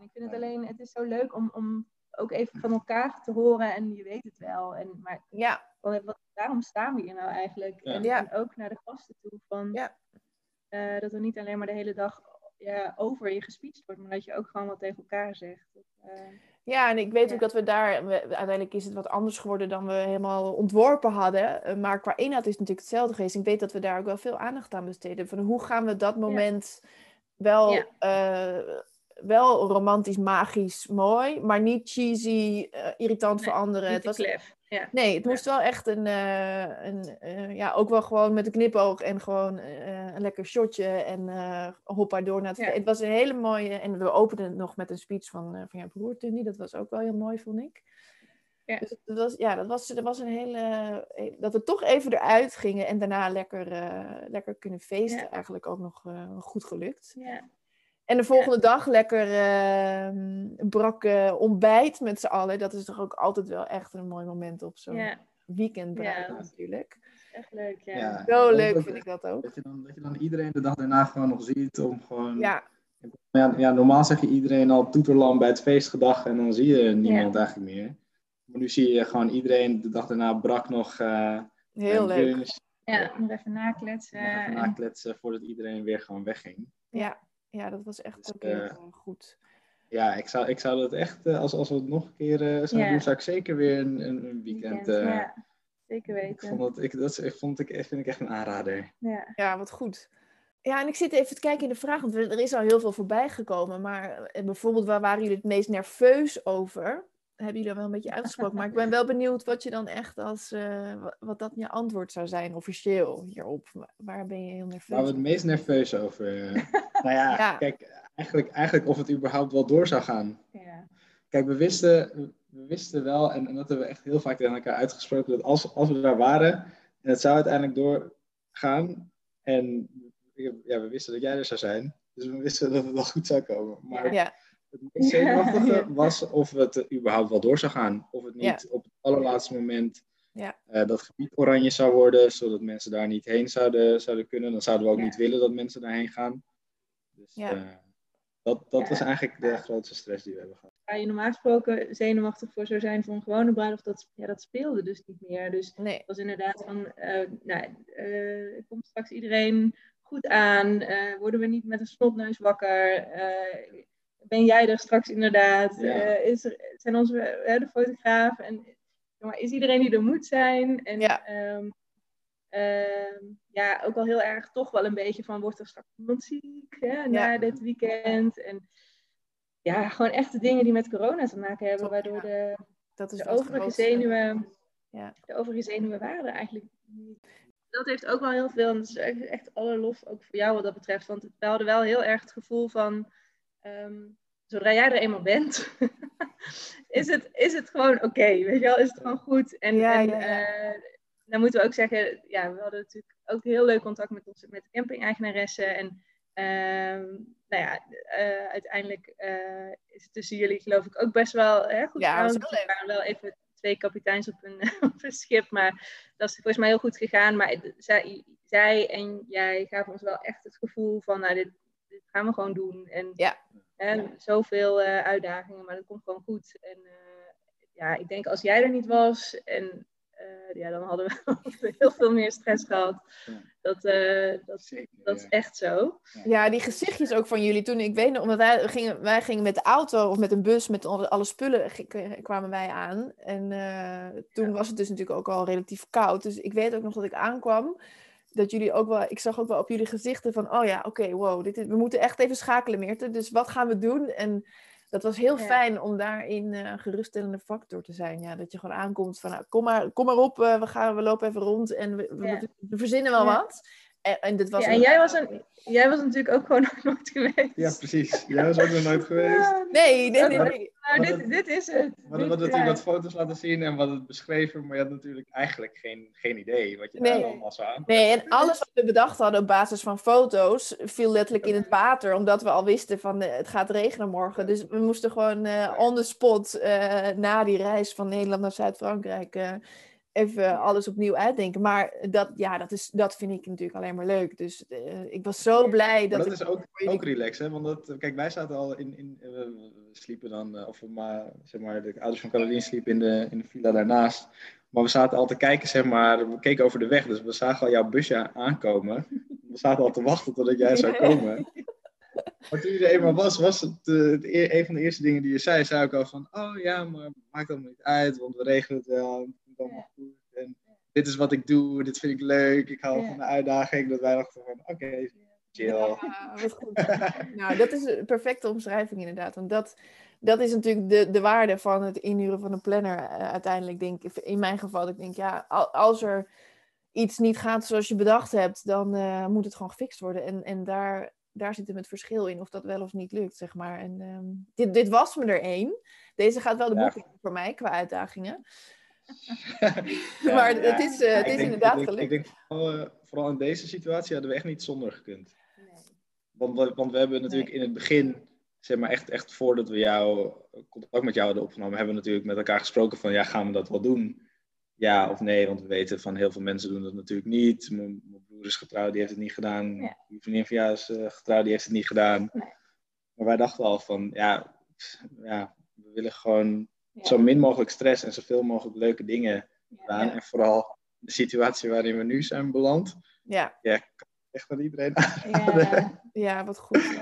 Ik vind het alleen, het is zo leuk om, om ook even van elkaar te horen en je weet het wel. En, maar ja. wat, waarom staan we hier nou eigenlijk? En, en, ook naar de gasten toe van ja. dat er niet alleen maar de hele dag ja, over je gespeecht wordt, maar dat je ook gewoon wat tegen elkaar zegt. Dat, ja, en ik weet ook dat we daar, uiteindelijk is het wat anders geworden dan we helemaal ontworpen hadden. Eh, maar qua inhoud is het natuurlijk hetzelfde geweest. Ik weet dat we daar ook wel veel aandacht aan besteden. Van hoe gaan we dat moment wel, uh, wel romantisch, magisch, mooi, maar niet cheesy, uh, irritant nee, voor anderen. het was klef. Ja. Nee, het moest wel echt een, uh, een uh, ja, ook wel gewoon met een knipoog en gewoon uh, een lekker shotje en hoppa door naar het ja. Het was een hele mooie, en we openden het nog met een speech van, van jouw broer dat was ook wel heel mooi, vond ik. Ja. Dus dat was, ja, dat was, dat was een hele, dat we toch even eruit gingen en daarna lekker, lekker kunnen feesten, eigenlijk ook nog goed gelukt. Ja. En de volgende ja. dag lekker uh, brak uh, ontbijt met z'n allen. Dat is toch ook altijd wel echt een mooi moment op zo'n ja. weekend ja. natuurlijk. Echt leuk, ja. Zo leuk vind ik dat ook. Dat je, dan, dat je dan iedereen de dag daarna gewoon nog ziet om gewoon... Ja. Ja, ja, normaal zeg je iedereen al toeterlam bij het feestgedag en dan zie je niemand eigenlijk meer. Maar nu zie je gewoon iedereen de dag daarna brak nog... Uh, Heel leuk. Ja, nog even nakletsen. Nog even nakletsen voordat iedereen weer gewoon wegging. Ja. Ja, dat was echt dus, ook heel uh, goed. Ja, ik zou, ik zou dat echt, uh, als, als we het nog een keer uh, zouden yeah. doen, zou ik zeker weer een, een, een weekend. weekend ja, zeker weten. Ik vond dat, ik, dat vond ik, vind ik echt een aanrader. Ja. ja, wat goed. Ja, en ik zit even te kijken in de vraag, want er is al heel veel voorbij gekomen. Maar bijvoorbeeld, waar waren jullie het meest nerveus over? Hebben jullie wel een beetje uitgesproken. Maar ik ben wel benieuwd wat je dan echt als, uh, wat dat je antwoord zou zijn officieel hierop. Waar ben je heel nerveus Waar we het meest nerveus over? nou ja, ja, kijk, eigenlijk, eigenlijk of het überhaupt wel door zou gaan. Ja. Kijk, we wisten, we wisten wel, en, en dat hebben we echt heel vaak tegen elkaar uitgesproken, dat als, als we daar waren en het zou uiteindelijk doorgaan, en ja, we wisten dat jij er zou zijn, dus we wisten dat het wel goed zou komen. Maar ja. Het meest zenuwachtige was of het überhaupt wel door zou gaan. Of het niet op het allerlaatste moment ja. uh, dat gebied oranje zou worden, zodat mensen daar niet heen zouden, zouden kunnen. Dan zouden we ook niet willen dat mensen daarheen gaan. Dus uh, dat, dat was eigenlijk de grootste stress die we hebben gehad. Waar je normaal gesproken zenuwachtig voor zou zijn voor een gewone bruiloft, dat, ja, dat speelde dus niet meer. Dus nee. het was inderdaad van, uh, nou, komt straks iedereen goed aan? worden we niet met een snotneus wakker? Ben jij er straks inderdaad? Ja. is er, zijn onze de fotograaf en maar is iedereen die er moet zijn? En ja. Um, um, ja, ook al heel erg toch wel een beetje van wordt er straks iemand ziek hè, na dit weekend. En ja, gewoon echt de dingen die met corona te maken hebben, Top, waardoor ja. de, Dat is de overige grootste. zenuwen, Ja. de overige zenuwen waren er eigenlijk niet. Dat heeft ook wel heel veel, en dat is echt, echt alle lof ook voor jou wat dat betreft. Want we hadden wel heel erg het gevoel van, ehm, zodra jij er eenmaal bent, is, het, is het gewoon oké, weet je wel? Is het gewoon goed? En, Ja, en ja, ja. eh, dan moeten we ook zeggen, ja, we hadden natuurlijk ook heel leuk contact met, onze, met de camping-eigenaressen. En ehm, nou ja, eh, uiteindelijk eh, is het tussen jullie geloof ik ook best wel hè, goed Ja, leuk. waren wel even twee kapiteins op een, op een schip, maar dat is volgens mij heel goed gegaan. Maar zij, zij en jij gaven ons wel echt het gevoel van, nou, dit, dit gaan we gewoon doen. En Ja. hè, zoveel eh, uitdagingen, maar dat komt gewoon goed. En eh, ja, ik denk als jij er niet was, en eh, ja, dan hadden we heel veel meer stress gehad. Ja. Dat, eh, dat, Zeker, dat is ja. echt zo. Ja, die gezichtjes ook van jullie toen. Ik weet nog, omdat wij gingen, wij gingen met de auto of met een bus met alle, spullen kwamen wij aan. En eh, toen was het dus natuurlijk ook al relatief koud. Dus ik weet ook nog dat ik aankwam. Dat jullie ook wel, ik zag ook wel op jullie gezichten van, oh ja, oké, wow, dit is, we moeten echt even schakelen, Meerte. Dus wat gaan we doen? En dat was heel Ja. fijn om daarin eh, een geruststellende factor te zijn. Ja, dat je gewoon aankomt van, nou, kom, maar, kom maar op, eh, we, gaan, we lopen even rond en we, we, Ja. we verzinnen wel Ja. wat. En, en dit was Ja, en jij was, een, jij was natuurlijk ook gewoon nog nooit geweest. Ja, precies. Jij was ook nog nooit geweest. Nee, nee, nee. Maar- nee. Maar dit, dit is het. We hadden natuurlijk wat foto's laten zien en wat het beschreven, maar je had natuurlijk eigenlijk geen, geen idee wat je Nee. daar allemaal aan. Nee, en alles wat we bedacht hadden op basis van foto's viel letterlijk in het water, omdat we al wisten van eh, het gaat regenen morgen. Dus we moesten gewoon eh, on the spot eh, na die reis van Nederland naar Zuid-Frankrijk eh, even alles opnieuw uitdenken. Maar dat, ja, dat, is, dat vind ik natuurlijk alleen maar leuk. Dus eh, ik was zo blij Maar dat, dat ik is ook, ook relaxed, hè? Want dat, kijk, wij zaten al in, in eh, we sliepen dan, eh, of we maar, zeg maar, de ouders van Caroline sliepen in de, in de villa daarnaast. Maar we zaten al te kijken, zeg maar, we keken over de weg, dus we zagen al jouw busje aankomen. We zaten al te wachten totdat jij zou komen. Maar toen je er eenmaal was, was het, het e- een van de eerste dingen die je zei, zei ik al van, oh ja, maar maakt allemaal niet uit, want we regelen het wel, goed. En dit is wat ik doe, dit vind ik leuk, ik hou Ja. van de uitdaging. Dat wij dachten van, oké, chill. Ja, wat goed. nou, dat is een perfecte omschrijving inderdaad. Want dat, dat is natuurlijk de, de waarde van het inhuren van een planner eh, uiteindelijk, denk ik. In mijn geval, ik denk, ja, al- als er iets niet gaat zoals je bedacht hebt, dan eh, moet het gewoon gefixt worden. En, en daar, daar zit hem het verschil in, of dat wel of niet lukt, zeg maar. En ehm, dit, dit was me er één. Deze gaat wel de Ja. boek in voor mij, qua uitdagingen. Ja, maar het is, eh, het is denk- inderdaad ik denk, gelukt. Ik denk vooral, eh, vooral in deze situatie hadden we echt niet zonder gekund. Nee. Want, we- want we hebben natuurlijk in het begin, zeg maar echt, echt voordat we jou, contact met jou hadden opgenomen, hebben we natuurlijk met elkaar gesproken van, ja, gaan we dat wel doen? Ja of nee, want we weten van heel veel mensen doen dat natuurlijk niet. Mijn, mijn broer is getrouwd, die heeft het niet gedaan. Ja. Die vriendin van jou is eh, getrouwd, die heeft het niet gedaan. Nee. Maar wij dachten al van, ja, pff, ja we willen gewoon Ja. zo min mogelijk stress en zoveel mogelijk leuke dingen gedaan. Ja. En vooral de situatie waarin we nu zijn beland. Ja, Echt van iedereen. Ja. ja, wat goed.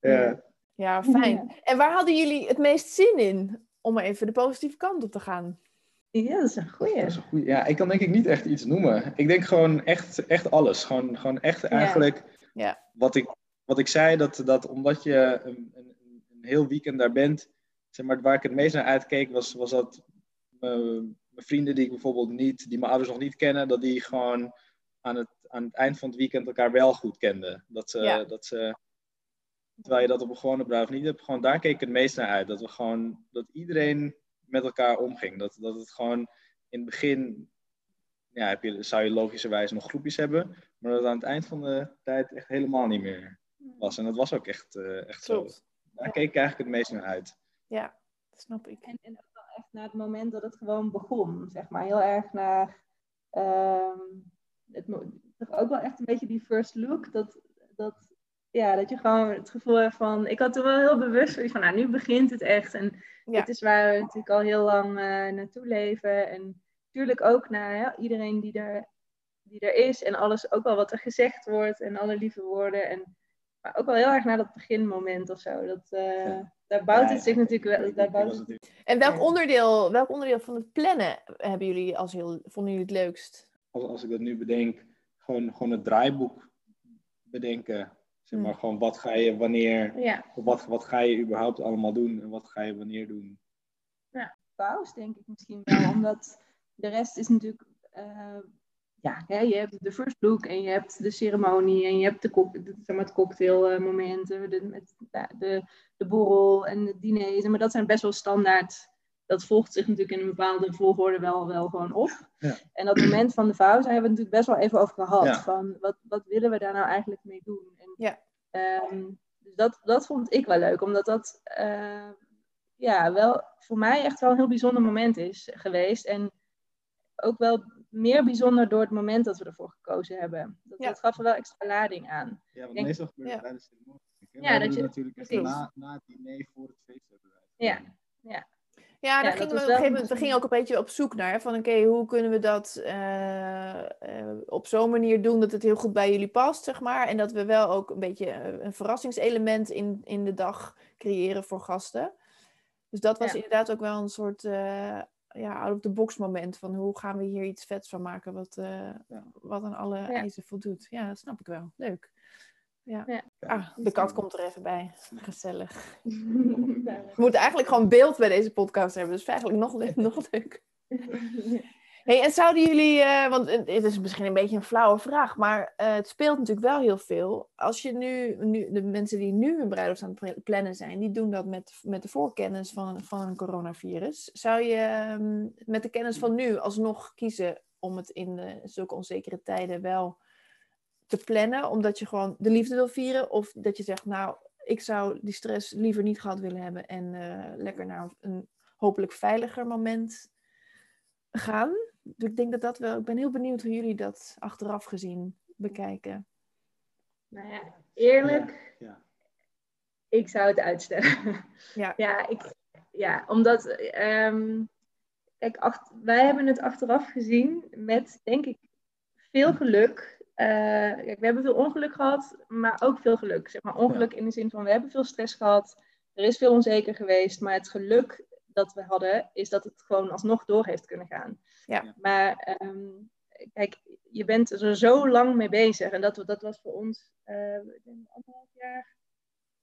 ja. Ja, fijn. En waar hadden jullie het meest zin in om even de positieve kant op te gaan? ja, dat is een goeie. Dat is een goeie. Ja, ik kan denk ik niet echt iets noemen. Ik denk gewoon echt, echt alles. Gewoon, gewoon echt eigenlijk Ja. Wat, ik, wat ik zei, dat, dat omdat je een, een, een heel weekend daar bent, zeg maar, waar ik het meest naar uitkeek, was, was dat mijn vrienden die ik bijvoorbeeld niet, die mijn ouders nog niet kennen, dat die gewoon aan het, aan het eind van het weekend elkaar wel goed kenden. Dat ze, Ja. dat ze terwijl je dat op een gewone bruiloft niet hebt, gewoon daar keek ik het meest naar uit. Dat we gewoon, dat iedereen met elkaar omging. Dat, dat het gewoon in het begin, ja, heb je, zou je logischerwijs nog groepjes hebben, maar dat het aan het eind van de tijd echt helemaal niet meer was. En dat was ook echt, eh, echt zo. Daar keek ik eigenlijk het meest naar uit. Ja, dat snap ik. En, en ook wel echt naar het moment dat het gewoon begon, zeg maar. Heel erg naar... ehm, het, ook wel echt een beetje die first look. Dat, dat, ja, dat je gewoon het gevoel hebt van... Ik had toen wel heel bewust van, nou, nu begint het echt. En Ja. dit is waar we natuurlijk al heel lang eh, naartoe leven. En natuurlijk ook naar ja, iedereen die er, die er is. En alles, ook wel wat er gezegd wordt. En alle lieve woorden. En, maar ook wel heel erg naar dat beginmoment of zo. Dat, eh, Ja. Daar bouwt Ja, het zich natuurlijk wel... Daar bouwt het En welk Ja. onderdeel, welk onderdeel van het plannen hebben jullie als heel, vonden jullie het leukst? als, als ik dat nu bedenk, gewoon, gewoon het draaiboek bedenken. Zeg maar, Hmm. gewoon wat ga je wanneer, Ja, of wat, wat ga je überhaupt allemaal doen en wat ga je wanneer doen. paus, denk ik misschien wel. Omdat de rest is natuurlijk ja, hè, je hebt de first look en je hebt de ceremonie en je hebt de, zeg maar, het cocktailmomenten, de, met, de, de borrel en de diners. Maar dat zijn best wel standaard. Dat volgt zich natuurlijk in een bepaalde volgorde wel, wel gewoon op. Ja. En dat moment van de vouw hebben we het natuurlijk best wel even over gehad. Van wat, wat willen we daar nou eigenlijk mee doen? En, ja. Um, dus dat, dat vond ik wel leuk, omdat dat uh, ja, wel voor mij echt wel een heel bijzonder moment is geweest. En ook wel meer bijzonder door het moment dat we ervoor gekozen hebben. Dat, dat gaf er wel extra lading aan. Ja, want meestal gebeurt het tijdens de ceremonie. Ja, dat je natuurlijk na, na het diner voor het feest hebben Ja, ja. Ja, daar gingen we, op een gegeven moment, we gingen ook een beetje op zoek naar. Van oké, hoe kunnen we dat uh, uh, op zo'n manier doen dat het heel goed bij jullie past, zeg maar. En dat we wel ook een beetje een verrassingselement in, in de dag creëren voor gasten. Dus dat was ja. inderdaad ook wel een soort uh, ja, out of the box moment van hoe gaan we hier iets vets van maken wat, uh, ja. wat aan alle ja. eisen voldoet. Ja, dat snap ik wel. Leuk. Ja. ja. Ah, de kat komt er even bij. Gezellig. We moeten eigenlijk gewoon beeld bij deze podcast hebben. Dus eigenlijk nog, nog leuk. Hey, en zouden jullie, uh, want het is misschien een beetje een flauwe vraag, maar uh, het speelt natuurlijk wel heel veel. Als je nu, nu, de mensen die nu een bruiloft aan het plannen zijn, die doen dat met, met de voorkennis van, van een coronavirus. Zou je um, met de kennis van nu alsnog kiezen om het in de, zulke onzekere tijden wel te plannen, omdat je gewoon de liefde wil vieren? Of dat je zegt, nou, ik zou die stress liever niet gehad willen hebben en uh, lekker naar een hopelijk veiliger moment gaan? Dus ik denk dat dat wel. Ik ben heel benieuwd hoe jullie dat achteraf gezien bekijken. Nou ja, eerlijk. Ja, ja. Ik zou het uitstellen. Ja, ja, ik, ja omdat. Um, kijk, acht, wij hebben het achteraf gezien met, denk ik, veel geluk. Uh, kijk, we hebben veel ongeluk gehad, maar ook veel geluk. Zeg maar ongeluk ja. in de zin van we hebben veel stress gehad. Er is veel onzeker geweest, maar het geluk dat we hadden, is dat het gewoon alsnog door heeft kunnen gaan. Ja. Maar um, kijk, je bent er zo lang mee bezig. En dat, dat was voor ons uh, anderhalf jaar,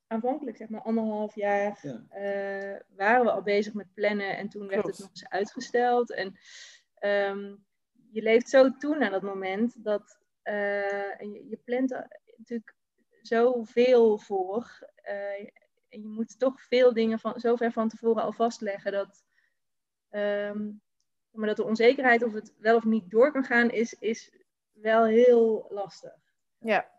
aanvankelijk zeg maar anderhalf jaar, ja. uh, waren we al bezig met plannen. En toen werd het nog eens uitgesteld. En um, je leeft zo toe naar dat moment dat uh, en je, je plant er natuurlijk zoveel voor en je moet toch veel dingen van, zo ver van tevoren al vastleggen dat, um, maar dat de onzekerheid of het wel of niet door kan gaan, is, is wel heel lastig. Ja.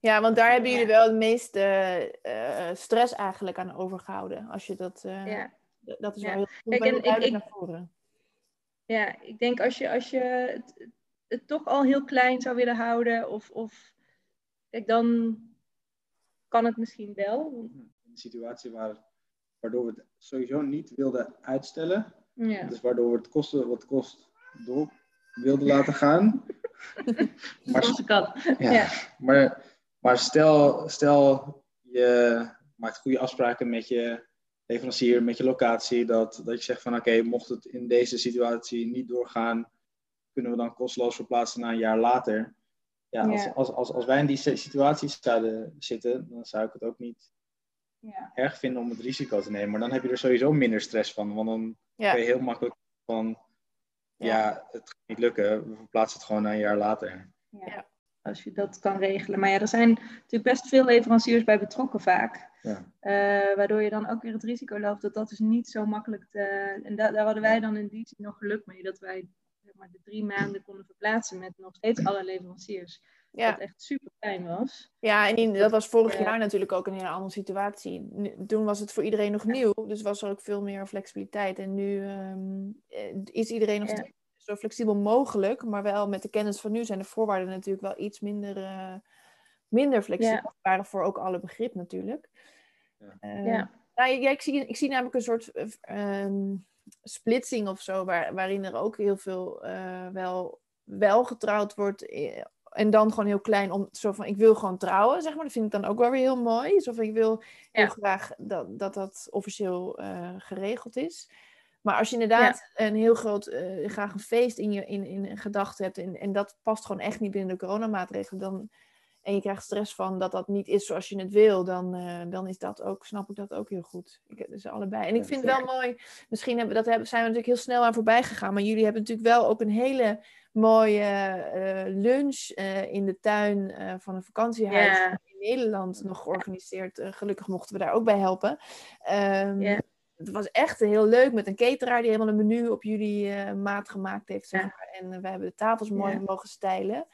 Ja, want daar hebben jullie wel het meeste uh, stress eigenlijk aan overgehouden. Als je dat, uh, ja. dat is wel heel, Kijk, heel duidelijk ik, naar voren. Ja, ik denk als je, als je het, het, toch al heel klein zou willen houden, of, of kijk, dan kan het misschien wel. Een situatie waar, waardoor we het sowieso niet wilden uitstellen. Ja. Dus waardoor we het kosten wat kost door wilden laten gaan. maar, kan. Ja, ja. Maar, maar stel, stel je maakt goede afspraken met je leverancier, met je locatie, dat, dat je zegt van oké, okay, mocht het in deze situatie niet doorgaan, kunnen we dan kosteloos verplaatsen naar een jaar later ja, als, als, als, als wij in die situaties zouden zitten, dan zou ik het ook niet ja. erg vinden om het risico te nemen. Maar dan heb je er sowieso minder stress van. Want dan ja. kun je heel makkelijk van, ja. het gaat niet lukken, we verplaatsen het gewoon een jaar later. Ja. Als je dat kan regelen. Maar ja, er zijn natuurlijk best veel leveranciers bij betrokken vaak. Ja. Uh, waardoor je dan ook weer het risico loopt dat dat dus niet zo makkelijk te... En da daar hadden wij dan in die zin nog geluk mee. Dat wij zeg maar, de drie maanden konden verplaatsen met nog steeds alle leveranciers. Ja. Wat echt super fijn was. Ja, en in, dat was vorig jaar natuurlijk ook een hele andere situatie. Toen was het voor iedereen nog nieuw, dus was er ook veel meer flexibiliteit. En nu um, is iedereen nog steeds zo flexibel mogelijk, maar wel met de kennis van nu zijn de voorwaarden natuurlijk wel iets minder, uh, minder flexibel. Ja. waren voor ook alle begrip natuurlijk. Ja. Uh, ja. Nou, ja, ik, zie, ik zie namelijk een soort um, splitsing of zo, waar, waarin er ook heel veel uh, wel, wel getrouwd wordt. Eh, en dan gewoon heel klein om zo van ik wil gewoon trouwen, zeg maar. Dat vind ik dan ook wel weer heel mooi. Zo van ik wil heel graag dat, dat dat officieel uh, geregeld is. Maar als je inderdaad ja. een heel groot, uh, graag een feest in je in, in, in gedachten hebt en, en dat past gewoon echt niet binnen de coronamaatregelen, dan en je krijgt stress van dat dat niet is zoals je het wil, dan, uh, dan is dat ook, snap ik dat ook heel goed. Ik, dus allebei. En ik vind het wel mooi, misschien hebben, dat hebben, zijn we natuurlijk heel snel aan voorbij gegaan, maar jullie hebben natuurlijk wel ook een hele mooie uh, lunch uh, in de tuin van een vakantiehuis in Nederland nog georganiseerd. gelukkig mochten we daar ook bij helpen. Um, het was echt heel leuk met een cateraar die helemaal een menu op jullie maat gemaakt heeft. Zeg maar. En we hebben de tafels mooi mogen stijlen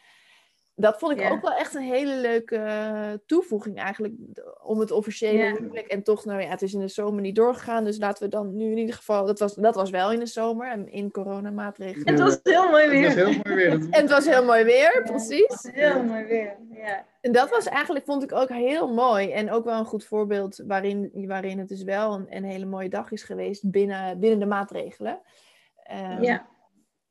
dat vond ik ook wel echt een hele leuke eh, toevoeging eigenlijk om het officiële huwelijk. En toch, nou ja, het is in de zomer niet doorgegaan. Dus laten we dan nu in ieder geval, dat was, dat was wel in de zomer en in coronamaatregelen. Het was heel mooi weer. Het was heel mooi weer. en het was heel mooi weer, precies. heel mooi weer, ja. En dat was eigenlijk, vond ik ook heel mooi. En ook wel een goed voorbeeld waarin, waarin het dus wel een, een hele mooie dag is geweest binnen, binnen de maatregelen. Um, ja.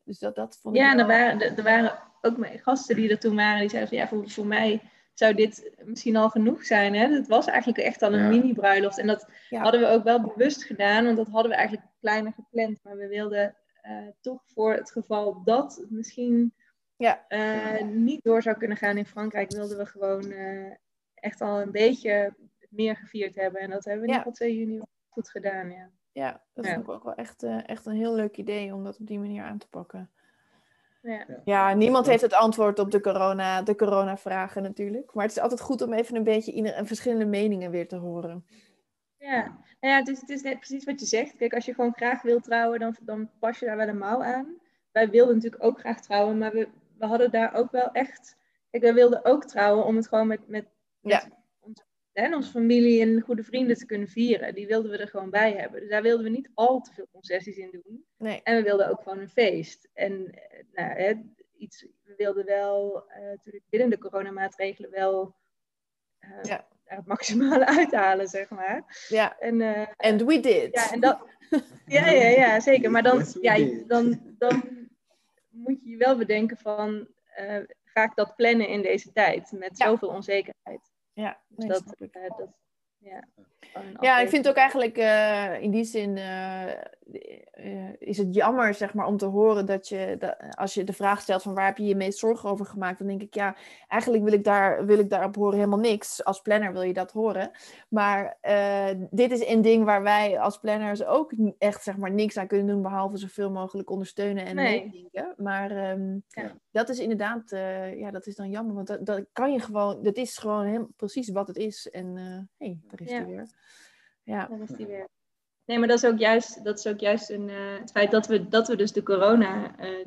Dus dat, dat vond ik Ja, en er waren, er waren ook mijn gasten die er toen waren, die zeiden van ja, voor, voor mij zou dit misschien al genoeg zijn. Hè? Het was eigenlijk echt al een mini-bruiloft. En dat hadden we ook wel bewust gedaan, want dat hadden we eigenlijk kleiner gepland. Maar we wilden uh, toch voor het geval dat het misschien ja. Uh, niet door zou kunnen gaan in Frankrijk, wilden we gewoon uh, echt al een beetje meer gevierd hebben. En dat hebben we ja. op 2 juni goed gedaan. Ja, ja dat vond ik ook wel echt, echt een heel leuk idee om dat op die manier aan te pakken. Ja. ja, niemand heeft het antwoord op de, corona, de corona-vragen natuurlijk. Maar het is altijd goed om even een beetje ieder, verschillende meningen weer te horen. Ja, nou ja het, is, het is net precies wat je zegt. Kijk, als je gewoon graag wil trouwen, dan, dan pas je daar wel een mouw aan. Wij wilden natuurlijk ook graag trouwen, maar we, we hadden daar ook wel echt... Kijk, wij wilden ook trouwen om het gewoon met, met, ja en onze familie en goede vrienden te kunnen vieren. Die wilden we er gewoon bij hebben. Dus daar wilden we niet al te veel concessies in doen. Nee. En we wilden ook gewoon een feest. En eh, nou, hè, iets, we wilden wel, uh, natuurlijk binnen de coronamaatregelen, wel uh, ja. het maximale uithalen, zeg maar. Ja, en uh, And we did. Ja, en dat, ja, ja, ja, zeker. Maar dan, ja, dan, dan moet je je wel bedenken van, ga ik dat plannen in deze tijd? Met ja. zoveel onzekerheid. Ja, dat, uh, dat, ja, ja, ik vind ook eigenlijk uh, in die zin uh, is het jammer zeg maar, om te horen dat je, dat, als je de vraag stelt van waar heb je je meest zorgen over gemaakt, dan denk ik ja, eigenlijk wil ik, daar, wil ik daarop horen helemaal niks. Als planner wil je dat horen. Maar dit is een ding waar wij als planners ook echt zeg maar, niks aan kunnen doen, behalve zoveel mogelijk ondersteunen en nee. meedenken. Maar um, ja. Dat is inderdaad, ja, dat is dan jammer, want dat, dat kan je gewoon, dat is gewoon heel, precies wat het is. En hé, hey, daar is ja. hij weer. Ja. Dan is die weer. Nee, maar dat is ook juist, dat is ook juist een, uh, het feit dat we, dat we dus de corona uh,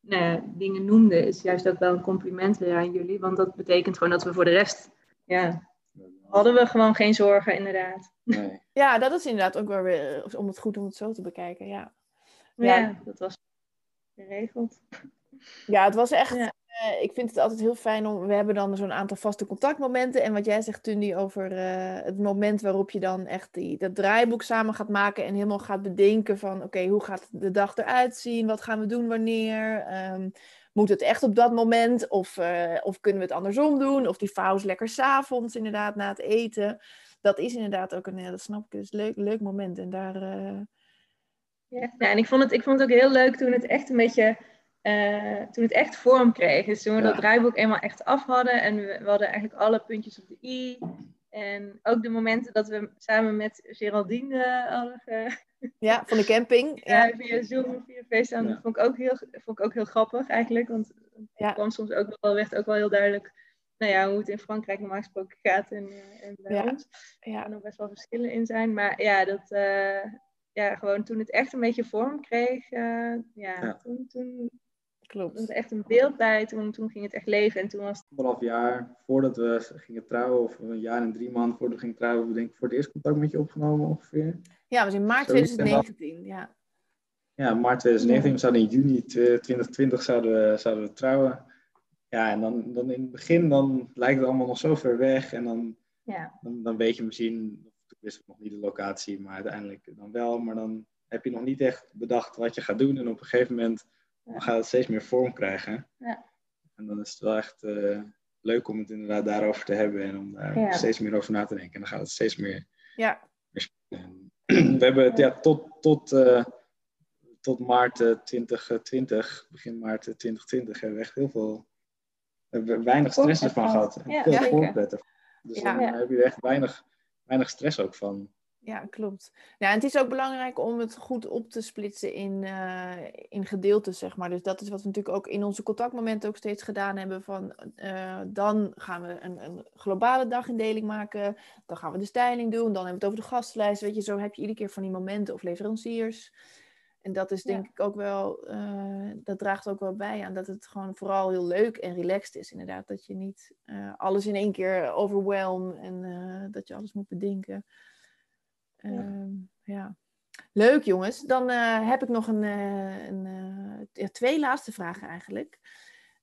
nou ja, dingen noemden, is juist ook wel een compliment weer aan jullie. Want dat betekent gewoon dat we voor de rest, ja, hadden we gewoon geen zorgen, inderdaad. Nee. Ja, dat is inderdaad ook wel weer, om het goed om het zo te bekijken, ja. Ja, ja dat was geregeld. Ja, het was echt, ja. Uh, ik vind het altijd heel fijn om. We hebben dan zo'n aantal vaste contactmomenten. En wat jij zegt, Tundi, over uh, het moment waarop je dan echt die, dat draaiboek samen gaat maken. En helemaal gaat bedenken van: oké, okay, hoe gaat de dag eruit zien? Wat gaan we doen wanneer? Um, moet het echt op dat moment? Of, uh, of kunnen we het andersom doen? Of die vouws lekker s'avonds, inderdaad, na het eten. Dat is inderdaad ook een, dat snap ik, dus leuk, leuk moment. En daar. Ja, en ik vond, het, ik vond het ook heel leuk toen het echt een beetje uh, toen het echt vorm kreeg. Dus toen we ja. dat draaiboek eenmaal echt af hadden en we, we, hadden eigenlijk alle puntjes op de i. En ook de momenten dat we samen met Geraldine hadden ge... Ja, van de camping. Ja, ja. via Zoom, via FaceTime. Ja. vond, ik ook heel, vond ik ook heel grappig eigenlijk. Want het ja. kwam soms ook wel, werd ook wel heel duidelijk nou ja, hoe het in Frankrijk normaal gesproken gaat en, uh, en bij ja. ons. Ja. Er nog best wel verschillen in zijn. Maar ja, dat, uh, ja, gewoon toen het echt een beetje vorm kreeg, uh, ja, Ja. Toen, toen Klopt. was echt een beeld bij. Toen, toen ging het echt leven. En toen was het... Anderhalf jaar voordat we gingen trouwen, of een jaar en drie maanden voordat we gingen trouwen, we denk ik voor het eerst contact met je opgenomen ongeveer. Ja, dat was in maart Zoiets 2019. Ja. Ja, maart 2019. We zouden in juni 2020 zouden we, zouden we trouwen. Ja, en dan, dan in het begin dan lijkt het allemaal nog zo ver weg. En dan, Ja. dan, dan weet je misschien, ik wist nog niet de locatie, maar uiteindelijk dan wel. Maar dan heb je nog niet echt bedacht wat je gaat doen. En op een gegeven moment dan gaat het steeds meer vorm krijgen. Ja. En dan is het wel echt eh, leuk om het inderdaad daarover te hebben en om daar Ja. steeds meer over na te denken. En dan gaat het steeds meer. Ja. En we hebben het ja, tot, tot, eh, tot maart eh, 2020, begin maart eh, 2020, hebben we echt heel veel weinig stress ervan gehad. Ja, veel voorpret. Dus Ja. dan heb je er echt weinig, weinig stress ook van. Ja, klopt. Ja, en het is ook belangrijk om het goed op te splitsen in, eh, in gedeeltes, zeg maar. Dus dat is wat we natuurlijk ook in onze contactmomenten ook steeds gedaan hebben. Van, eh, dan gaan we een, een globale dagindeling maken. Dan gaan we de styling doen. Dan hebben we het over de gastlijst. Weet je, zo heb je iedere keer van die momenten of leveranciers. En dat is denk ik ook wel, eh, dat draagt ook wel bij aan dat het gewoon vooral heel leuk en relaxed is. Inderdaad, dat je niet alles in één keer overwhelm en dat je alles moet bedenken. Ehm, ja. Leuk jongens. Dan eh, heb ik nog een, eh, een, eh, ja, twee laatste vragen eigenlijk.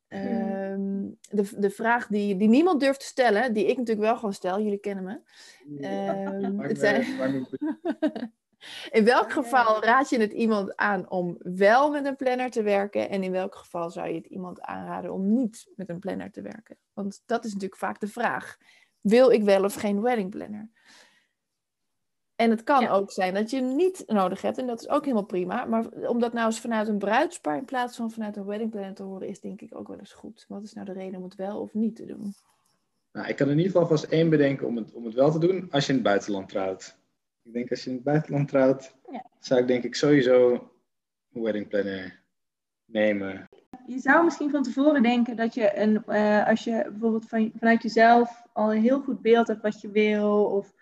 Ehm, de, de vraag die, die niemand durft te stellen, die ik natuurlijk wel gewoon stel, jullie kennen me. Ehm, het zijn- in welk geval raad je het iemand aan om wel met een planner te werken? En in welk geval zou je het iemand aanraden om niet met een planner te werken? Want dat is natuurlijk vaak de vraag. Wil ik wel of geen wedding planner? En het kan Ja. ook zijn dat je hem niet nodig hebt. En dat is ook helemaal prima. Maar om dat nou eens vanuit een bruidspaar in plaats van vanuit een wedding planner te horen, is denk ik ook wel eens goed. Wat is nou de reden om het wel of niet te doen? Nou, ik kan in ieder geval vast één bedenken om het, om het wel te doen als je in het buitenland trouwt. Ik denk als je in het buitenland trouwt, Ja. zou ik denk ik sowieso een wedding planner nemen. Je zou misschien van tevoren denken dat je, een, eh, als je bijvoorbeeld van, vanuit jezelf al een heel goed beeld hebt wat je wil, of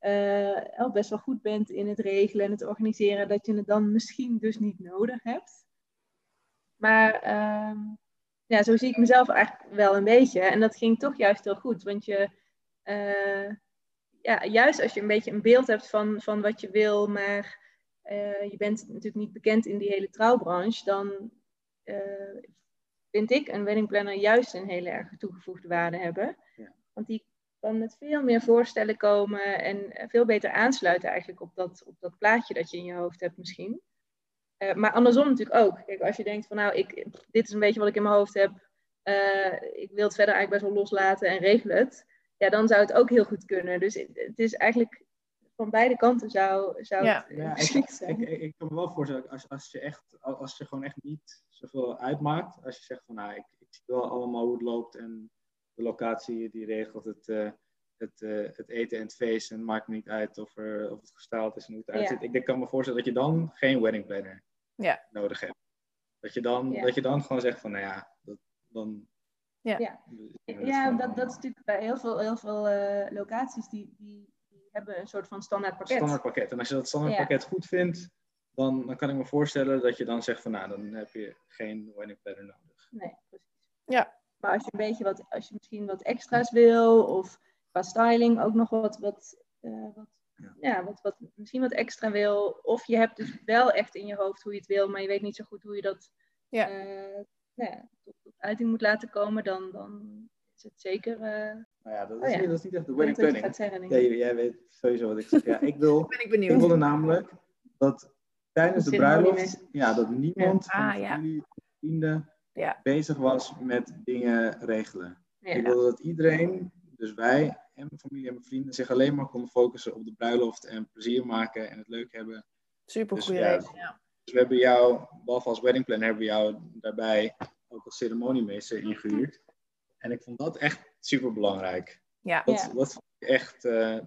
eh, al best wel goed bent in het regelen en het organiseren, dat je het dan misschien dus niet nodig hebt. Maar ehm, ja, zo zie ik mezelf eigenlijk wel een beetje. En dat ging toch juist heel goed, want je, eh, ja, juist als je een beetje een beeld hebt van, van wat je wil, maar eh, je bent natuurlijk niet bekend in die hele trouwbranche, dan vind ik een wedding planner juist een hele erg toegevoegde waarde hebben. Ja. Want die kan met veel meer voorstellen komen en eh, veel beter aansluiten eigenlijk op dat, op dat plaatje dat je in je hoofd hebt misschien. Eh, maar andersom natuurlijk ook. Kijk, als je denkt van nou, ik, dit is een beetje wat ik in mijn hoofd heb. eh, ik wil het verder eigenlijk best wel loslaten en regel het. Ja, dan zou het ook heel goed kunnen. Dus het, is eigenlijk van beide kanten zou, zou Ja. het Ja, ik, geschikt ik, zijn. ik, ik kan me wel voorstellen, als, als, je echt, als je gewoon echt niet zoveel uitmaakt, als je zegt van nou, ik, ik zie wel allemaal hoe het loopt en de locatie die regelt het, eh, het, eh, het eten en het feest en het maakt niet uit of, er, of het gestyled is en hoe het eruit Ja. Ik denk, kan me voorstellen dat je dan geen wedding planner Ja. nodig hebt. Dat je, dan, Ja. dat je dan gewoon zegt van nou ja, dat, dan... Ja. Ja. is het Ja, gewoon dat, dat is natuurlijk bij heel veel, heel veel eh, locaties die, die, die hebben een soort van standaard pakket. standaard pakket. En als je dat standaard Ja. pakket goed vindt, dan, dan kan ik me voorstellen dat je dan zegt van nou, dan heb je geen wedding planner nodig. Nee, precies. Ja. Maar als je een beetje wat, als je misschien wat extra's wil, of qua styling ook nog wat, wat, eh, wat, Ja. ja. wat, wat, misschien wat extra wil, of je hebt dus wel echt in je hoofd hoe je het wil, maar je weet niet zo goed hoe je dat Ja. eh, nou ja, tot, tot uiting moet laten komen, dan, dan is het zeker. eh Nou ja, dat is, Oh ja. Niet, dat is niet echt de ik wedding planning. zeggen. Ja, ik. jij, weet sowieso wat ik zeg. Ja, ik wil, Ben ik ik benieuwd. wilde namelijk dat tijdens de bruiloft, ja, dat niemand van Ah, familie, vrienden Ja. bezig was met dingen regelen. Ik wilde dat iedereen, dus wij en mijn familie en mijn vrienden, zich alleen maar konden focussen op de bruiloft en plezier maken en het leuk hebben. Super Dus goede ja, reden. Ja. Dus we hebben jou, behalve als wedding planner, hebben we jou daarbij ook als ceremoniemeester ingehuurd. En ik vond dat echt super belangrijk. Ja. Dat, Ja. dat vond ik echt. eh,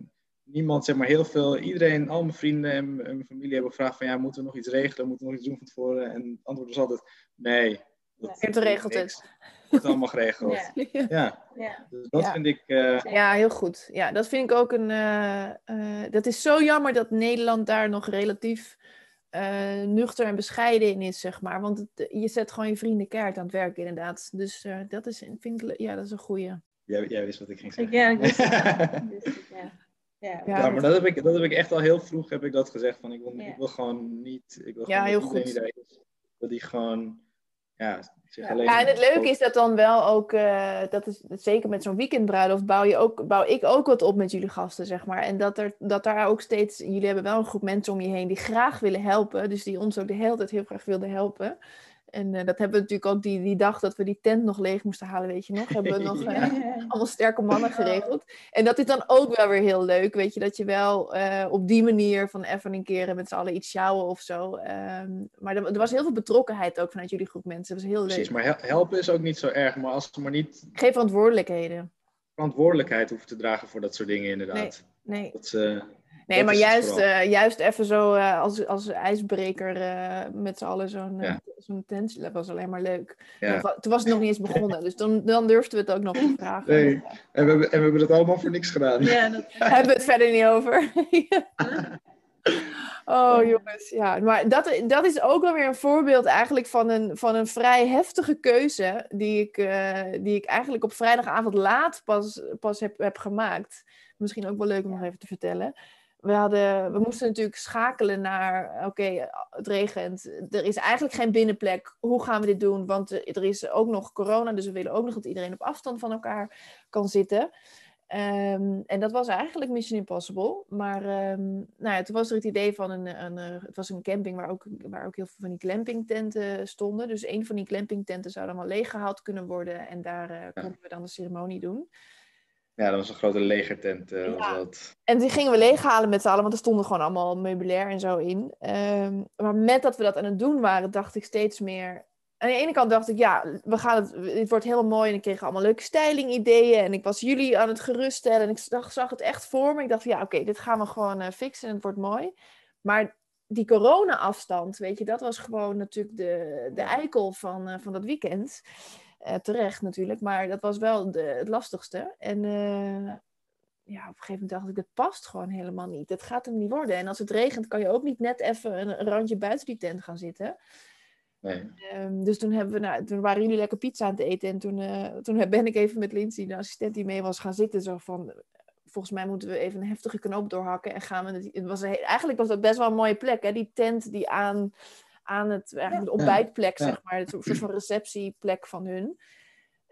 niemand, zeg maar heel veel, iedereen, al mijn vrienden en mijn familie hebben gevraagd: van ja, moeten we nog iets regelen? Moeten we nog iets doen van tevoren? En het antwoord was altijd: nee. Dat, Je hebt geregeld niks. het. wordt allemaal geregeld. Ja. Ja, dus dat Ja. vind ik. eh, Ja, heel goed. Ja, dat vind ik ook een. eh, eh, dat is zo jammer dat Nederland daar nog relatief eh, nuchter en bescheiden in is, zeg maar. Want het, je zet gewoon je vrienden keihard aan het werk, inderdaad. Dus eh, dat is, vind ik, ja, dat is een goeie. jij, jij wist wat ik ging zeggen. ja, ik wist het. Dus, ja. Ja. Ja, Ja, maar dat heb, ik, dat heb ik echt al heel vroeg heb ik dat gezegd. Van, ik, wil, Ja. ik wil gewoon niet. Ik wil Ja, gewoon heel goed. die is, dat die gewoon. Ja, zich Ja. alleen Ja, en het leuke is dat dan wel ook, eh, dat is zeker met zo'n weekendbruiloft, bouw, je ook, bouw ik ook wat op met jullie gasten, zeg maar. En dat, er, dat daar ook steeds, jullie hebben wel een groep mensen om je heen die graag willen helpen, dus die ons ook de hele tijd heel graag wilden helpen. En dat hebben we natuurlijk ook die, die dag dat we die tent nog leeg moesten halen, weet je nog. Hebben we nog allemaal sterke mannen geregeld. En dat is dan ook wel weer heel leuk, weet je. Dat je wel op die manier van even een keer met z'n allen iets sjouwen of zo. Ehm, maar er, er, was heel veel betrokkenheid ook vanuit jullie groep mensen. Dat was heel leuk. Precies, maar helpen is ook niet zo erg. Maar als ze maar niet... Geen verantwoordelijkheden. Verantwoordelijkheid hoeven te dragen voor dat soort dingen inderdaad. Nee, nee. Dat Nee, maar juist, uh, juist even zo uh, als, als ijsbreker uh, met z'n allen zo'n ja. zo'n tent. Dat was alleen maar leuk. Ja. Toen was het nog niet eens begonnen, dus dan, dan durfden we het ook nog te vragen. Nee, en we, hebben, en we hebben het allemaal voor niks gedaan. Ja, dat... hebben we het verder niet over. oh jongens, ja. Maar dat, dat is ook wel weer een voorbeeld eigenlijk van een, van een vrij heftige keuze die ik, die ik eigenlijk op vrijdagavond laat pas, pas heb, heb gemaakt. Misschien ook wel leuk om nog even te vertellen we, hadden, we moesten natuurlijk schakelen naar, oké, het regent. Er is eigenlijk geen binnenplek. Hoe gaan we dit doen? Want er is ook nog corona, dus we willen ook nog dat iedereen op afstand van elkaar kan zitten. Um, en dat was eigenlijk Mission Impossible. Maar um, nou ja, toen was er het idee van een, een, het was een camping waar ook, waar ook heel veel van die glampingtenten stonden. Dus een van die glampingtenten zou dan wel leeggehaald kunnen worden. En daar uh, konden we dan de ceremonie doen. Ja, dat was een grote legertent. Uh, ja. dat. En die gingen we leeghalen met z'n allen, want er stonden gewoon allemaal meubilair en zo in. Um, maar met dat we dat aan het doen waren, dacht ik steeds meer. Aan de ene kant dacht ik, ja, we gaan het, dit wordt helemaal mooi. En ik kreeg allemaal leuke styling-ideeën. En ik was jullie aan het geruststellen. En ik zag, zag het echt voor me. Ik dacht, ja, oké, dit gaan we gewoon uh, fixen en het wordt mooi. Maar die corona-afstand, weet je, dat was gewoon natuurlijk de, de eikel van, uh, van dat weekend. Uh, terecht natuurlijk, maar dat was wel de, het lastigste. En uh, ja, op een gegeven moment dacht ik, het past gewoon helemaal niet. Het gaat hem niet worden. En als het regent, kan je ook niet net even een, een randje buiten die tent gaan zitten. Nee. Um, dus toen, hebben we, nou, toen waren jullie lekker pizza aan het eten. En toen, uh, toen ben ik even met Lindsay, de assistent die mee was, gaan zitten. Zo van, volgens mij moeten we even een heftige knoop doorhakken. En gaan we... Het was eigenlijk was dat best wel een mooie plek, hè? Die tent die aan aan het, eigenlijk de ontbijtplek, zeg maar. Het soort van receptieplek van hun.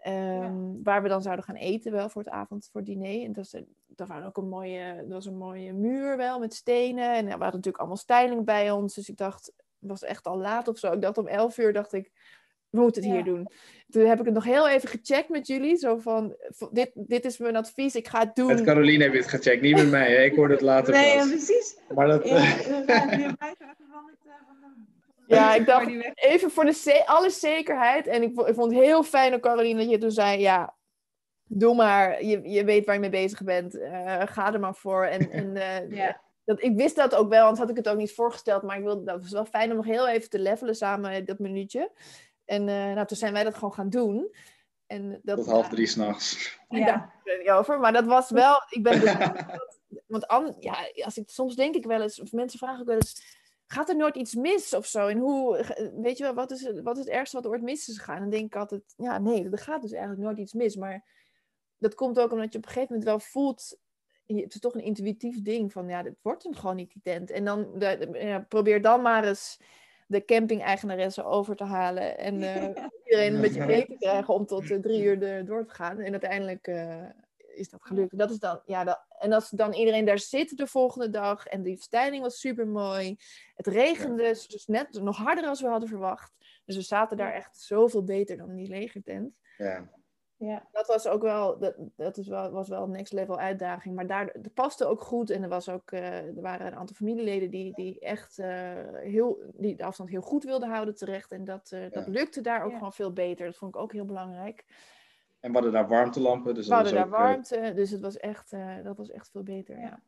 Um, Waar we dan zouden gaan eten wel voor het avond, voor het diner. En dat, was, dat, waren ook een mooie, dat was een mooie muur wel met stenen. En we hadden natuurlijk allemaal styling bij ons. Dus ik dacht, het was echt al laat of zo. Ik dacht om elf uur, dacht ik, we moeten het ja. hier doen. Toen heb ik het nog heel even gecheckt met jullie. Zo van, dit, dit is mijn advies, ik ga het doen. Met Caroline heb je het gecheckt, niet met mij. Hè? Ik hoorde het later Nee, ja, precies. Maar dat... Ja, ja, ik dacht even voor de alle zekerheid. En ik, ik vond het heel fijn, Caroline, dat je toen zei: ja, doe maar. Je, je weet waar je mee bezig bent. Uh, ga er maar voor. En, en uh, ja. dat, ik wist dat ook wel, anders had ik het ook niet voorgesteld. Maar ik wilde, dat was wel fijn om nog heel even te levelen samen, dat minuutje. En uh, nou, toen zijn wij dat gewoon gaan doen. En dat, Tot half drie s'nachts. Ja. Daar ben niet over. Maar dat was wel. Ik ben. Dus, want an, ja, als ik, soms denk ik wel eens, of mensen vragen ook wel eens gaat er nooit iets mis of zo? En hoe, weet je wel, wat is, het, wat is het ergste wat er ooit mis is gegaan? En dan denk ik altijd, ja, nee, er gaat dus eigenlijk nooit iets mis. Maar dat komt ook omdat je op een gegeven moment wel voelt, het is toch een intuïtief ding van, ja, dit wordt hem gewoon niet die tent. En dan ja, probeer dan maar eens de camping-eigenaressen over te halen en uh, iedereen een beetje mee te krijgen om tot uh, drie uur door te gaan. En uiteindelijk uh, is dat gelukt. Dat is dan, ja, dat, en als dan iedereen daar zit de volgende dag en die styling was super mooi. Het regende ja. dus net nog harder als we hadden verwacht. Dus we zaten daar echt zoveel beter dan in die legertent. Ja. Ja, dat was ook wel, dat, dat is wel, was wel een next level uitdaging. Maar daar dat paste ook goed. En er, was ook, uh, er waren een aantal familieleden die, die echt uh, heel, die de afstand heel goed wilden houden terecht. En dat, uh, dat lukte daar ook ja. gewoon veel beter. Dat vond ik ook heel belangrijk. En we hadden daar warmtelampen. Dus we hadden daar ook, warmte, dus het was echt, uh, dat was echt veel beter. Ja.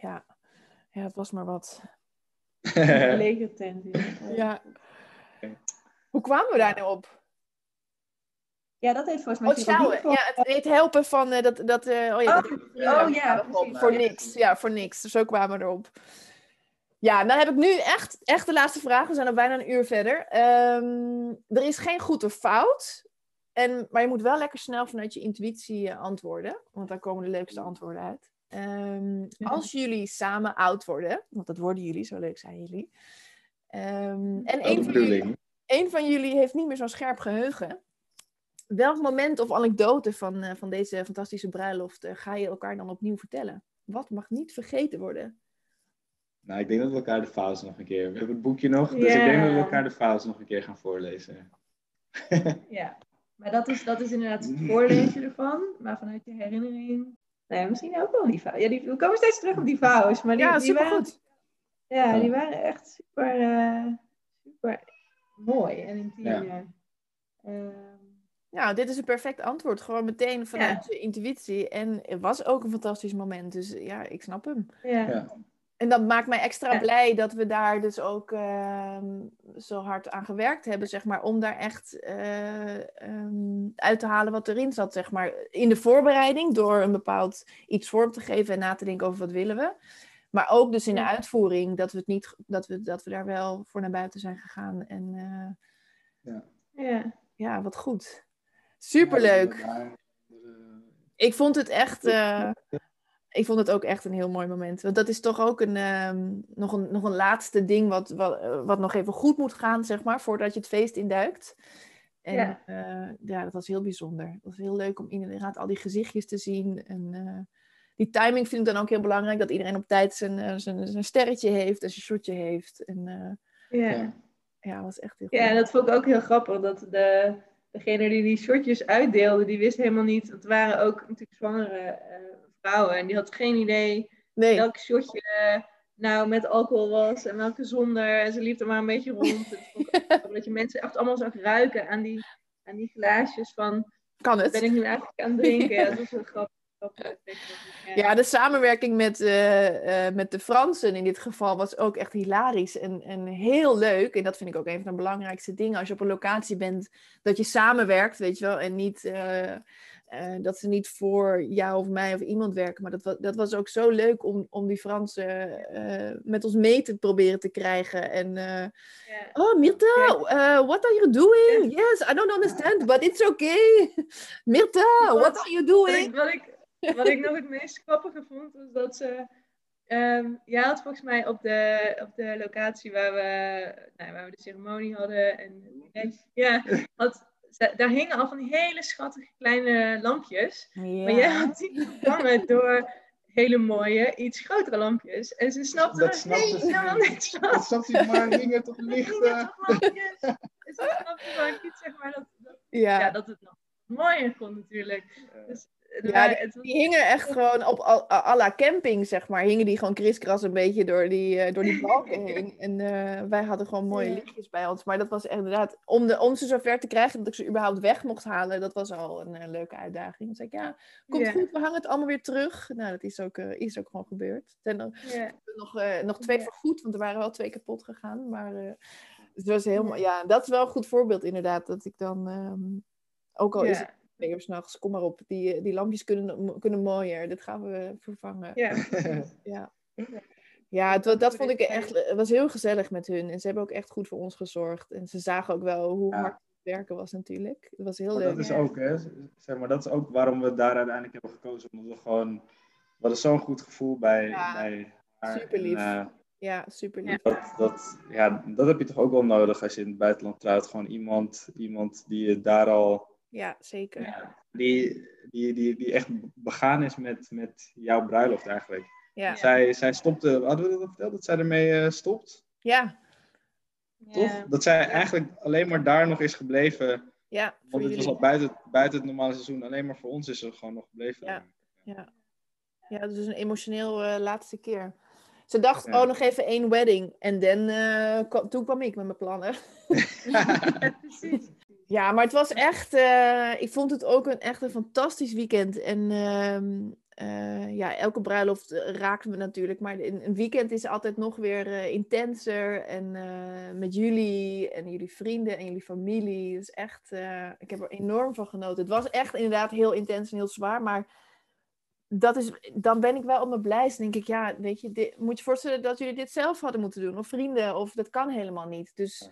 Ja. ja, het was maar wat. Lege tent. Ja. Okay. Hoe kwamen we daar nou op? Ja, dat heeft volgens mij... Oh, sjouwen. Ja, het, het, helpen van uh, dat... dat uh, oh ja, oh, dat, oh, ja voor niks. Ja, voor niks. Zo kwamen we erop. Ja, dan heb ik nu echt, echt de laatste vraag. We zijn al bijna een uur verder. Um, er is geen goed of fout. En, maar je moet wel lekker snel vanuit je intuïtie uh, antwoorden, want daar komen de leukste antwoorden uit. Um, ja. Als jullie samen oud worden, want dat worden jullie, zo leuk zijn jullie. Um, en een van, jullie, een van, jullie, heeft niet meer zo'n scherp geheugen. Welk moment of anekdote van, uh, van deze fantastische bruiloft uh, ga je elkaar dan opnieuw vertellen? Wat mag niet vergeten worden? Nou, ik denk dat we elkaar de files nog een keer... We hebben het boekje nog, dus ik denk dat we elkaar de files nog een keer gaan voorlezen. ja, maar dat is, dat is inderdaad het voorlezen ervan. Maar vanuit je herinnering... Nou misschien ook wel die files. Ja, die, we komen steeds terug op die files. Maar die, ja, die waren, supergoed. ja, die waren echt super, uh, super mooi en intiem. Ja. Uh, nou, dit is een perfect antwoord. Gewoon meteen vanuit ja. je intuïtie. En het was ook een fantastisch moment. Dus ja, ik snap hem. Ja. ja. En dat maakt mij extra ja. blij dat we daar dus ook uh, zo hard aan gewerkt hebben, zeg maar. Om daar echt uh, um, uit te halen wat erin zat, zeg maar. In de voorbereiding, door een bepaald iets vorm te geven en na te denken over wat willen we. Maar ook dus in de uitvoering, dat we, het niet, dat we, dat we daar wel voor naar buiten zijn gegaan. En uh, ja. Ja. ja, wat goed. Superleuk. Ik vond het echt. Ik vond het ook echt een heel mooi moment. Want dat is toch ook een, um, nog, een, nog een laatste ding wat, wat, wat nog even goed moet gaan, zeg maar, voordat je het feest induikt. En ja, uh, ja dat was heel bijzonder. Het was heel leuk om inderdaad al die gezichtjes te zien. En uh, die timing vind ik dan ook heel belangrijk. Dat iedereen op tijd zijn, zijn, zijn sterretje heeft en zijn shotje heeft. En ja. ja, was echt heel Ja, goed. dat vond ik ook heel grappig. Dat de, degene die die shortjes uitdeelde, die wist helemaal niet. Het waren ook natuurlijk zwangere En die had geen idee nee. welk shotje uh, nou met alcohol was en welke zonder. En ze liep er maar een beetje rond. dat je mensen echt allemaal zag ruiken aan die, aan die glaasjes van... Kan het? Ben ik nu eigenlijk aan het drinken? ja, dat wel grappig. Ja. ja, de samenwerking met, uh, uh, met de Fransen in dit geval was ook echt hilarisch en, en heel leuk. En dat vind ik ook een van de belangrijkste dingen. Als je op een locatie bent, dat je samenwerkt, weet je wel. En niet, uh, dat ze niet voor jou of mij of iemand werken. Maar dat, was, dat was ook zo leuk om, om die Fransen met ons mee te proberen te krijgen. En, yeah. oh, Mirta, what are you doing? Yeah. Yes, I don't understand, but it's okay. Mirta, what are you doing? Wat ik, wat ik nog het meest grappige vond, was dat ze... Um, jij had volgens mij op de, op de locatie waar we, nou, waar we de ceremonie hadden. En, ja, had, daar hingen al van die hele schattige kleine lampjes. Ja. Maar jij had die vervangen door hele mooie, iets grotere lampjes. En ze snapte Dat er snapte ze helemaal niet. niks van. Dat snap je maar, hingen toch lichten. lampjes. En ze snapte maar niet, zeg maar, dat, dat, Ja. ja, dat het nog mooier kon natuurlijk. Dus, Ja, die, hingen echt gewoon op à la camping, zeg maar. Hingen die gewoon kriskras een beetje door die, eh, door die balken heen. En eh, wij hadden gewoon mooie Ja. lichtjes bij ons. Maar dat was echt inderdaad, om, de, om ze zover te krijgen dat ik ze überhaupt weg mocht halen, dat was al een eh, leuke uitdaging. Zei ik, ja, komt Ja. goed, we hangen het allemaal weer terug. Nou, dat is ook, is ook gewoon gebeurd. Er zijn ja. nog, nog twee Ja. vergoed, want er waren wel twee kapot gegaan. Maar het was helemaal, ja, dat is wel een goed voorbeeld inderdaad. Dat ik dan, ehm, ook al is het Twee uur s'nachts, kom maar op, die, die lampjes kunnen, kunnen mooier. Dit gaan we vervangen. Ja. Ja, ja het, wa- dat vond ik echt, het was heel gezellig met hun. En ze hebben ook echt goed voor ons gezorgd. En ze zagen ook wel hoe Ja. hard het werken was natuurlijk. Het was heel Maar leuk. dat is ook, hè, zeg maar, dat is ook waarom we daar uiteindelijk hebben gekozen. Omdat we gewoon, we hadden zo'n goed gevoel bij, Ja, bij haar. superlief. En, eh, Ja, super lief. Ja. dat, dat, ja, dat heb je toch ook wel nodig als je in het buitenland trouwt. Gewoon iemand, iemand die je daar al, Ja, zeker. ja, die, die, die, die echt begaan is met, met jouw bruiloft eigenlijk. Ja, Zij, zij stopte, hadden we dat al verteld, dat zij ermee eh, stopt? ja, Toch? Ja. Dat zij eigenlijk alleen maar daar nog is gebleven. ja voor Want het was al buiten, buiten het normale seizoen. Alleen maar voor ons is ze gewoon nog gebleven. Ja. Ja. Ja, dat is een emotioneel eh, laatste keer. Ze dacht, Ja. oh, nog even één wedding. En dan, eh, kwam- toen kwam ik met mijn plannen. Ja, precies. Ja, maar het was echt, eh, ik vond het ook een, echt een fantastisch weekend. En ehm, eh, ja, elke bruiloft eh, raakten we natuurlijk. Maar een, weekend is altijd nog weer intenser. En met jullie en jullie vrienden en jullie familie. Is echt, ik heb er enorm van genoten. Het was echt inderdaad heel intens en heel zwaar. Maar dat is, dan ben ik wel op mijn blijst. Denk ik, ja, weet je, moet je voorstellen dat jullie dit zelf hadden moeten doen. Of vrienden, of dat kan helemaal niet. Dus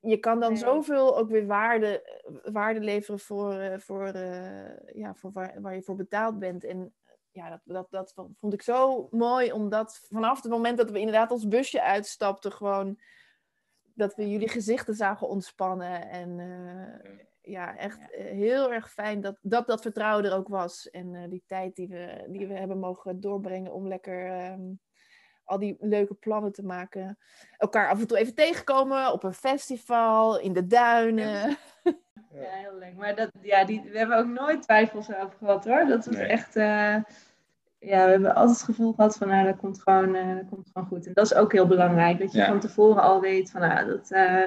je kan dan zoveel ook weer waarde, waarde leveren voor, eh, voor, eh, ja, voor waar, waar je voor betaald bent. En ja, dat, dat, dat vond ik zo mooi, omdat vanaf het moment dat we inderdaad ons busje uitstapten, gewoon dat we jullie gezichten zagen ontspannen. En eh, ja, echt eh, heel erg fijn dat, dat dat vertrouwen er ook was. En eh, die tijd die we, die we hebben mogen doorbrengen om lekker ehm, al die leuke plannen te maken. Elkaar af en toe even tegenkomen op een festival, in de duinen. Ja, heel leuk. Maar dat, ja, die, we hebben ook nooit twijfels over gehad hoor. Dat was Nee. echt. eh, ja, we hebben altijd het gevoel gehad van nou, dat komt gewoon, eh, dat komt gewoon goed. En dat is ook heel belangrijk. Dat je Ja. van tevoren al weet van nou, dat. eh,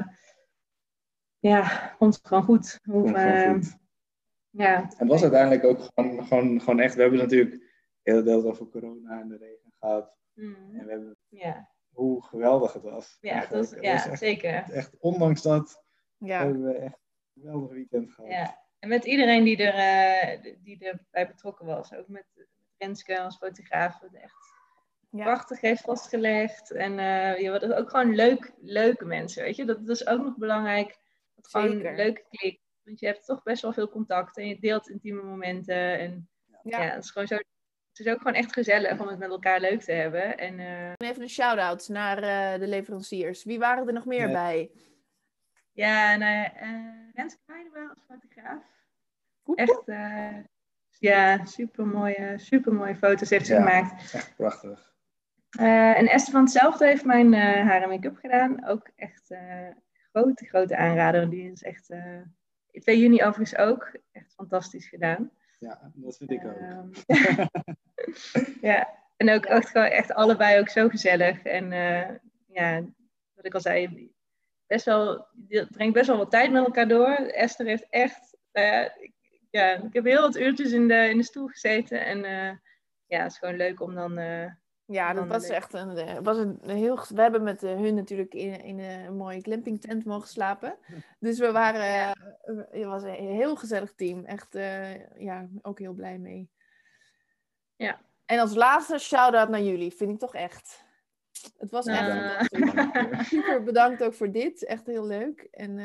ja, komt gewoon goed. Eh, goed. Ja, En het was uiteindelijk ook gewoon, gewoon, gewoon echt. We hebben natuurlijk heel deel over corona en de regen gehad. Mm, En we hebben ja, hoe geweldig het was. ja, dat was, ja was echt, zeker. echt, ondanks dat Ja, hebben we echt een geweldig weekend gehad. Ja. En met iedereen die, er, eh, die erbij betrokken was. Ook met Renske als fotograaf. wat Echt ja. prachtig heeft vastgelegd. En eh je wordt ook gewoon leuk, leuke mensen, weet je. Dat, dat is ook nog belangrijk. Dat gewoon Zeker. een leuke klik. Want je hebt toch best wel veel contact. En je deelt intieme momenten. En ja, Ja. het is gewoon zo... Het is ook gewoon echt gezellig om het met elkaar leuk te hebben. En eh, Even een shout-out naar eh, de leveranciers. Wie waren er nog meer Ja. bij? ja, en uh, Renske als fotograaf. Woep, Echt, eh, ja, super mooie, super mooie foto's heeft ze Ja. gemaakt. Echt prachtig. Eh, en Esther van hetzelfde heeft mijn eh, haar en make-up gedaan. Ook echt eh, grote, grote aanrader. Die is echt, eh 2 juni overigens ook, echt fantastisch gedaan. Ja, dat vind ik ook. Ehm, ja, en ook echt, gewoon echt allebei ook zo gezellig. En eh, ja, wat ik al zei, best wel, je brengt best wel wat tijd met elkaar door. Esther heeft echt, nou ik, ja, ik heb heel wat uurtjes in de, in de stoel gezeten. En eh, ja, het is gewoon leuk om dan... Ja, dat was echt een, eh, was een heel. We hebben met eh, hun natuurlijk in, in een mooie glampingtent mogen slapen. Dus we waren. Ja. eh, het was een heel gezellig team. Echt, ja, ook heel blij mee. Ja. En als laatste shout-out naar jullie, vind ik toch echt. Het was echt super bedankt ook voor dit. Echt heel leuk. En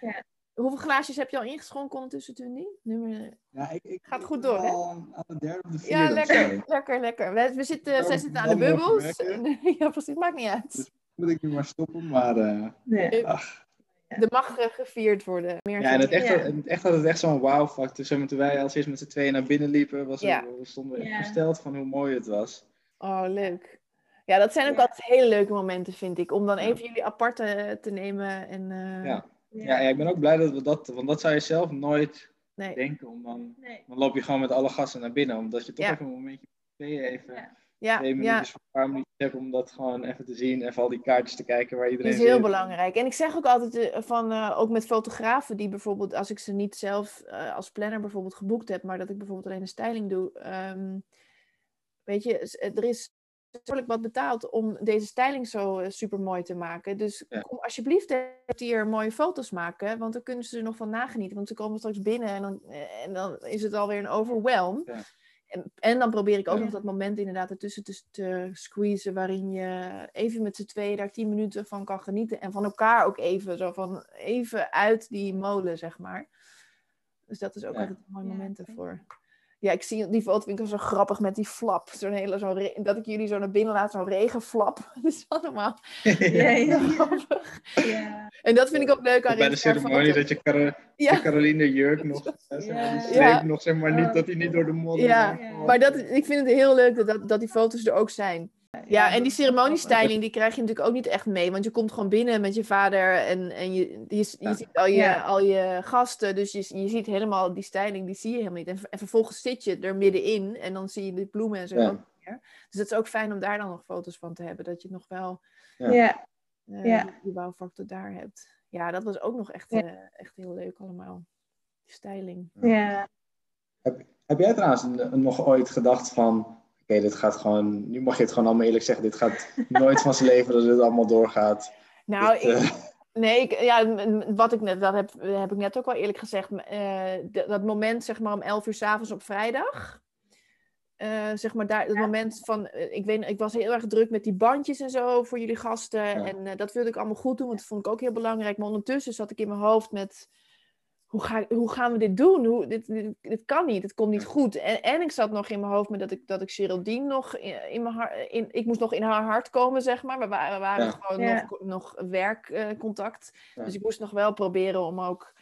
Ja. Hoeveel glaasjes heb je al ingeschonken ondertussen, Tundi? Nummer... Ja, ik, ik, Gaat goed door, hè? al Aan aan de derde of de vierde. Ja, lekker, lekker, lekker. We, we zitten, Ja, zij zitten aan de bubbels. ja, precies. Maakt niet uit. Dus- Moet ik nu maar stoppen, maar uh, nee. ach. Er mag eh, gevierd worden. Meer Ja, en het echt, Ja. en het echt had het echt zo'n wow-factor. Zeg maar, Toen wij als eerst met z'n tweeën naar binnen liepen, was Ja. we stonden we echt Ja. versteld van hoe mooi het was. Oh, leuk. Ja, dat zijn ook Ja. altijd hele leuke momenten, vind ik. Om dan Ja. even jullie apart eh, te nemen. En, eh, Ja. Ja, ja, ik ben ook blij dat we dat, want dat zou je zelf nooit Nee. denken. Om dan, Nee. dan loop je gewoon met alle gasten naar binnen, omdat je toch Ja. even een momentje even Ja. Ja, twee ja, minuutjes voor een paar minuutjes hebt om dat gewoon even te zien, even al die kaartjes te kijken waar dat iedereen is heel zit. belangrijk. En ik zeg ook altijd eh, van, eh, ook met fotografen die bijvoorbeeld, als ik ze niet zelf eh, als planner bijvoorbeeld geboekt heb, maar dat ik bijvoorbeeld alleen de styling doe. ehm, weet je, er is behoorlijk wat betaald om deze styling zo super mooi te maken. Dus Ja. kom alsjeblieft hier mooie foto's maken, want dan kunnen ze er nog van nagenieten. Want ze komen straks binnen en dan, eh, en dan is het alweer een overwhelm. Ja. En, en dan probeer ik ook Ja. nog dat moment inderdaad ertussen te, te squeezen, waarin je even met z'n tweeën daar tien minuten van kan genieten. En van elkaar ook even, zo van even uit die molen, zeg maar. Dus dat is ook Ja. altijd een mooi moment ervoor. Ja, ik zie die foto vind ik zo grappig met die flap. Zo'n hele, zo'n re- dat ik jullie zo naar binnen laat, zo'n regenflap. Dat is allemaal Ja, ja. grappig. Ja. En dat vind ik ook leuk aan Bij de ceremonie dat je Ja. de Caroline jurk nog, eh, Ja. nog, zeg maar, niet, dat hij niet door de modder Ja, gaat. Maar dat, ik vind het heel leuk dat, dat, dat die foto's er ook zijn. Ja, en die ceremoniestyling die krijg je natuurlijk ook niet echt mee. Want je komt gewoon binnen met je vader en, en je, je, je Ja. ziet al je, Ja. al je gasten. Dus je, je ziet helemaal die styling, die zie je helemaal niet. En, en vervolgens zit je er middenin en dan zie je die bloemen en zo Ja. ook weer. Dus het is ook fijn om daar dan nog foto's van te hebben. Dat je nog wel Ja. Ja. eh, Ja. die, die bouwfactor daar hebt. Ja, dat was ook nog echt, Ja. eh, echt heel leuk allemaal. Die styling. Ja. Heb jij trouwens nog ooit gedacht van, oké, dit gaat gewoon, nu mag je het gewoon allemaal eerlijk zeggen, dit gaat nooit van zijn leven dat dit allemaal doorgaat. Nou, Dit, ik, eh, Nee, ik, ja, wat ik net, dat heb, heb ik net ook al eerlijk gezegd. eh, dat moment, zeg maar, om 11 uur s'avonds op vrijdag. Eh, zeg maar, daar, het moment van, ik weet, ik was heel erg druk met die bandjes en zo voor jullie gasten. En eh, dat wilde ik allemaal goed doen, want dat vond ik ook heel belangrijk. Maar ondertussen zat ik in mijn hoofd met, hoe, ga, hoe gaan we dit doen? Hoe, dit, dit, dit kan niet, het komt niet goed. En, en ik zat nog in mijn hoofd met dat ik, dat ik Geraldine nog in, in mijn hart, in, ik moest nog in haar hart komen, zeg maar. We waren, we waren Ja. gewoon Ja. nog, nog werkcontact. Ja. Dus ik moest nog wel proberen om ook.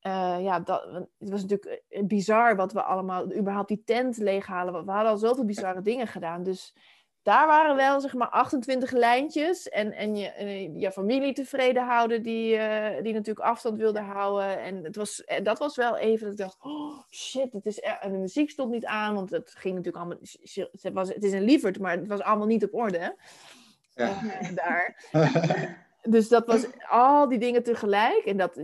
eh, ja, dat, het was natuurlijk eh, bizar wat we allemaal. überhaupt die tent leeghalen. We we hadden al zoveel bizarre dingen gedaan. Dus daar waren wel zeg maar 28 lijntjes. En, en je, en je familie tevreden houden, die, uh, die natuurlijk afstand wilde houden. En het was, dat was wel even dat ik dacht: oh shit, het is en de muziek stond niet aan, want het ging natuurlijk allemaal. Het, was, het is een lieverd, maar het was allemaal niet op orde. Ja. daar. dus dat was al die dingen tegelijk. En dat,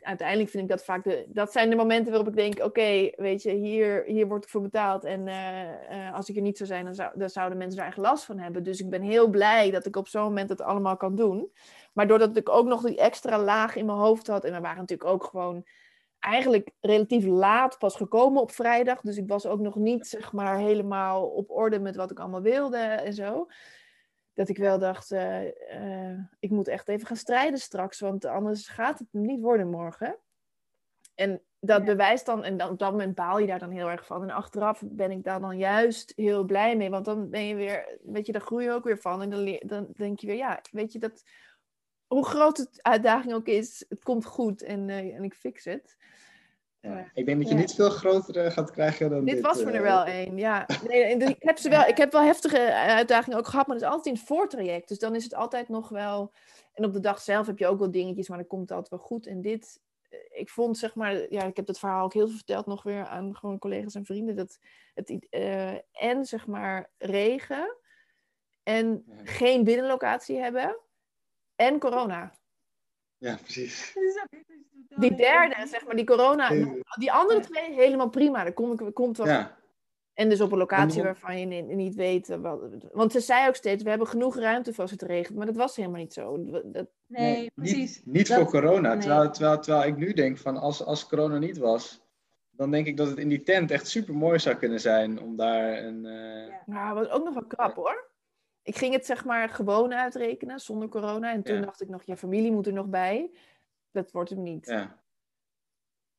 uiteindelijk vind ik dat vaak de... Dat zijn de momenten waarop ik denk, oké, weet je, hier, hier word ik voor betaald. En uh, uh, als ik er niet zou zijn, dan, zou, dan zouden mensen daar echt last van hebben. Dus ik ben heel blij dat ik op zo'n moment het allemaal kan doen. Maar doordat ik ook nog die extra laag in mijn hoofd had. En we waren natuurlijk ook gewoon eigenlijk relatief laat pas gekomen op vrijdag. Dus ik was ook nog niet, zeg maar, helemaal op orde met wat ik allemaal wilde en zo dat ik wel dacht, uh, uh, ik moet echt even gaan strijden straks, want anders gaat het niet worden morgen. En dat bewijst dan, en dan, op dat moment baal je daar dan heel erg van. En achteraf ben ik daar dan juist heel blij mee, want dan ben je weer, weet je, daar groei je ook weer van. En dan, dan denk je weer, ja, weet je, dat, hoe groot de uitdaging ook is, het komt goed en, uh, en ik fix het. Ja. Ik denk dat je niet veel grotere gaat krijgen dan dit. Dit was me er wel één, ja. Nee, ik, heb ze wel, ik heb wel heftige uitdagingen ook gehad, maar dat is altijd in het voortraject. Dus dan is het altijd nog wel... En op de dag zelf heb je ook wel dingetjes, maar dan komt het altijd wel goed. En dit, ik vond zeg maar... Ja, ik heb het verhaal ook heel veel verteld nog weer aan gewoon collega's en vrienden. Dat het, uh, en zeg maar regen en geen binnenlocatie hebben en corona. Ja, precies. Die derde, zeg maar, die corona, die andere twee helemaal prima. Dat komt, komt wel. Ja. En dus op een locatie waarvan je niet weet. Eh, wat, want ze zei ook steeds: we hebben genoeg ruimte voor als het regent. Maar dat was helemaal niet zo. Dat, nee, precies. Niet, niet voor corona. Terwijl, terwijl, terwijl ik nu denk: van als, als corona niet was, dan denk ik dat het in die tent echt super mooi zou kunnen zijn om daar een. Uh... Ja, nou, was ook nog wel krap hoor. Ik ging het zeg maar gewoon uitrekenen zonder corona. En toen dacht ik nog: ja, familie moet er nog bij dat wordt hem niet. Ja.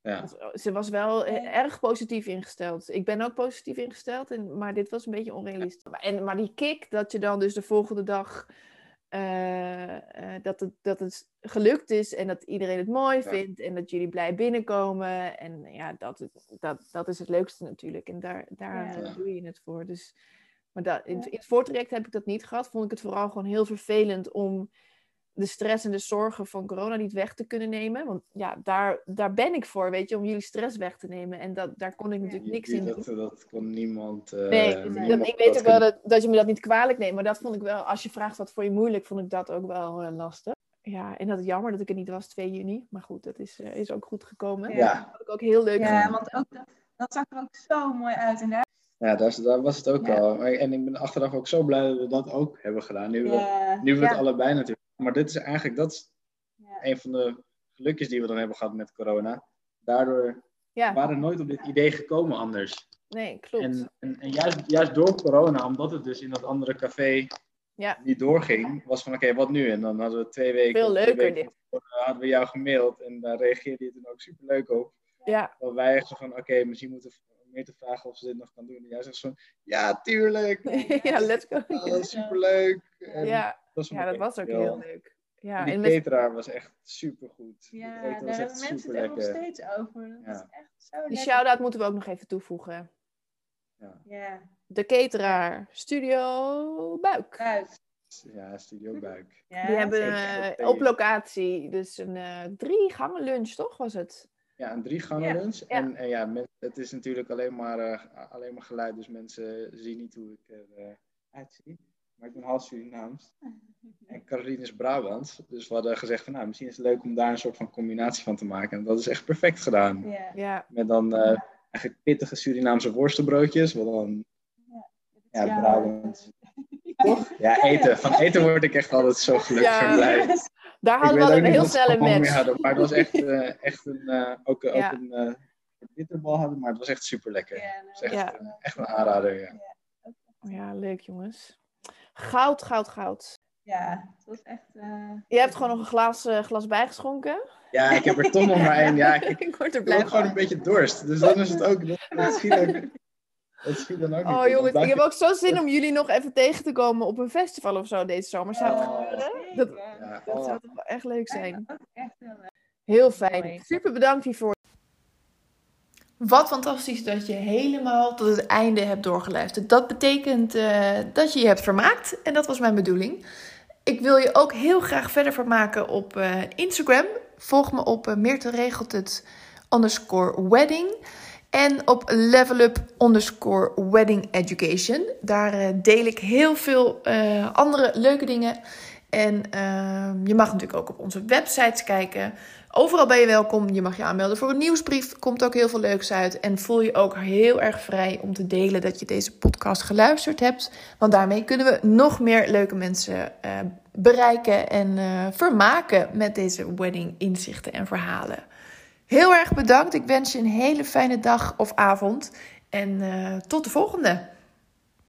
Ja. Eh, ze was wel eh, erg positief ingesteld. Ik ben ook positief ingesteld, en, maar dit was een beetje onrealistisch. En, maar die kick dat je dan dus de volgende dag uh, uh, dat, het, dat het gelukt is en dat iedereen het mooi vindt en dat jullie blij binnenkomen. En ja, dat, dat, dat is het leukste natuurlijk. En daar, daar ja. doe je het voor. Dus, maar dat, in, in het voortraject heb ik dat niet gehad. Vond ik het vooral gewoon heel vervelend om de stress en de zorgen van corona niet weg te kunnen nemen. Want ja, daar, daar ben ik voor, weet je, om jullie stress weg te nemen. En dat, daar kon ik natuurlijk niks in doen. Dat, dat kon niemand... Uh, nee, niemand ik weet ook wel dat, dat je me dat niet kwalijk neemt. Maar dat vond ik wel, als je vraagt wat voor je moeilijk, vond ik dat ook wel uh, lastig. Ja, en dat is jammer dat ik er niet was 2 juni. Maar goed, dat is, uh, is ook goed gekomen. Ja. Dat vond ik ook heel leuk. Ja, want ook dat, dat zag er ook zo mooi uit. En daar ja, daar, daar, was het ook ja. al. En ik ben achteraf ook zo blij dat we dat ook hebben gedaan. Nu, we, nu we het allebei natuurlijk maar dit is eigenlijk dat is ja. een van de gelukjes die we dan hebben gehad met corona. Daardoor ja. waren we nooit op dit idee gekomen anders. Nee, klopt. En, en, en juist, juist door corona, omdat het dus in dat andere café ja. niet doorging, was van oké, wat nu? En dan hadden we twee weken. Veel leuker dit. hadden we jou gemaild en daar reageerde je toen ook super leuk op. Ja. Dat wij echt zo van oké, misschien moeten we meer te vragen of ze dit nog kan doen. En jij zegt zo ja, tuurlijk. ja, let's go. Ja, superleuk. En ja dat, ja, dat was ook heel leuk. Ja, en die cateraar was echt super goed. Ja, daar hebben mensen het echt nog steeds over. Dat is echt zo Die shout-out moeten we ook nog even toevoegen. Ja. ja. De cateraar, Studio Buik. Buik. Ja, Studio Buik. Ja, die hebben uh, op locatie dus een uh, drie gangen lunch, toch was het? Ja, een drie gangen lunch. En, en ja, het is natuurlijk alleen maar, uh, alleen maar geluid, dus mensen zien niet hoe ik eruit zie. Maar ik ben half Surinaams. En Caroline is Brabants. Dus we hadden gezegd van nou, misschien is het leuk om daar een soort van combinatie van te maken. En dat is echt perfect gedaan. Ja. ja. Met dan uh, eigenlijk pittige Surinaamse worstenbroodjes. Wat dan, ja, ja Brabants. Toch? Ja, eten. Van eten word ik echt altijd zo gelukkig en blij. Daar hadden we wel een heel snelle match. Hadden, maar het was echt, uh, echt een, uh, ook, ook een bitterbal hadden, maar het was echt super lekker. Ja, nou, echt, echt een aanrader. Ja. ja, leuk jongens. Goud, goud, goud. Ja, het was echt... Uh... Je hebt gewoon nog een glas, uh, glas bijgeschonken? Ja, ik heb er toch nog maar één. Ja, ik, ik word er blij Ik gewoon een beetje dorst. Dus dan is het ook... Dat, ook... Dat schiet dan ook oh jongens, ik heb ook zo zin om jullie nog even tegen te komen op een festival of zo deze zomer. Zou het oh, Dat, ja, dat zou toch wel echt leuk zijn. Heel, fijn. Super bedankt hiervoor. Wat fantastisch dat je helemaal tot het einde hebt doorgeluisterd. Dat betekent uh, dat je je hebt vermaakt en dat was mijn bedoeling. Ik wil je ook heel graag verder vermaken op uh, Instagram. Volg me op uh, Meerte regelt het underscore wedding. En op underscore wedding education. Daar deel ik heel veel andere leuke dingen. En ehm, je mag natuurlijk ook op onze websites kijken. Overal ben je welkom. Je mag je aanmelden voor een nieuwsbrief. Komt ook heel veel leuks uit. En voel je ook heel erg vrij om te delen dat je deze podcast geluisterd hebt. Want daarmee kunnen we nog meer leuke mensen eh, bereiken en vermaken met deze wedding inzichten en verhalen. Heel erg bedankt. Ik wens je een hele fijne dag of avond. En uh, tot de volgende.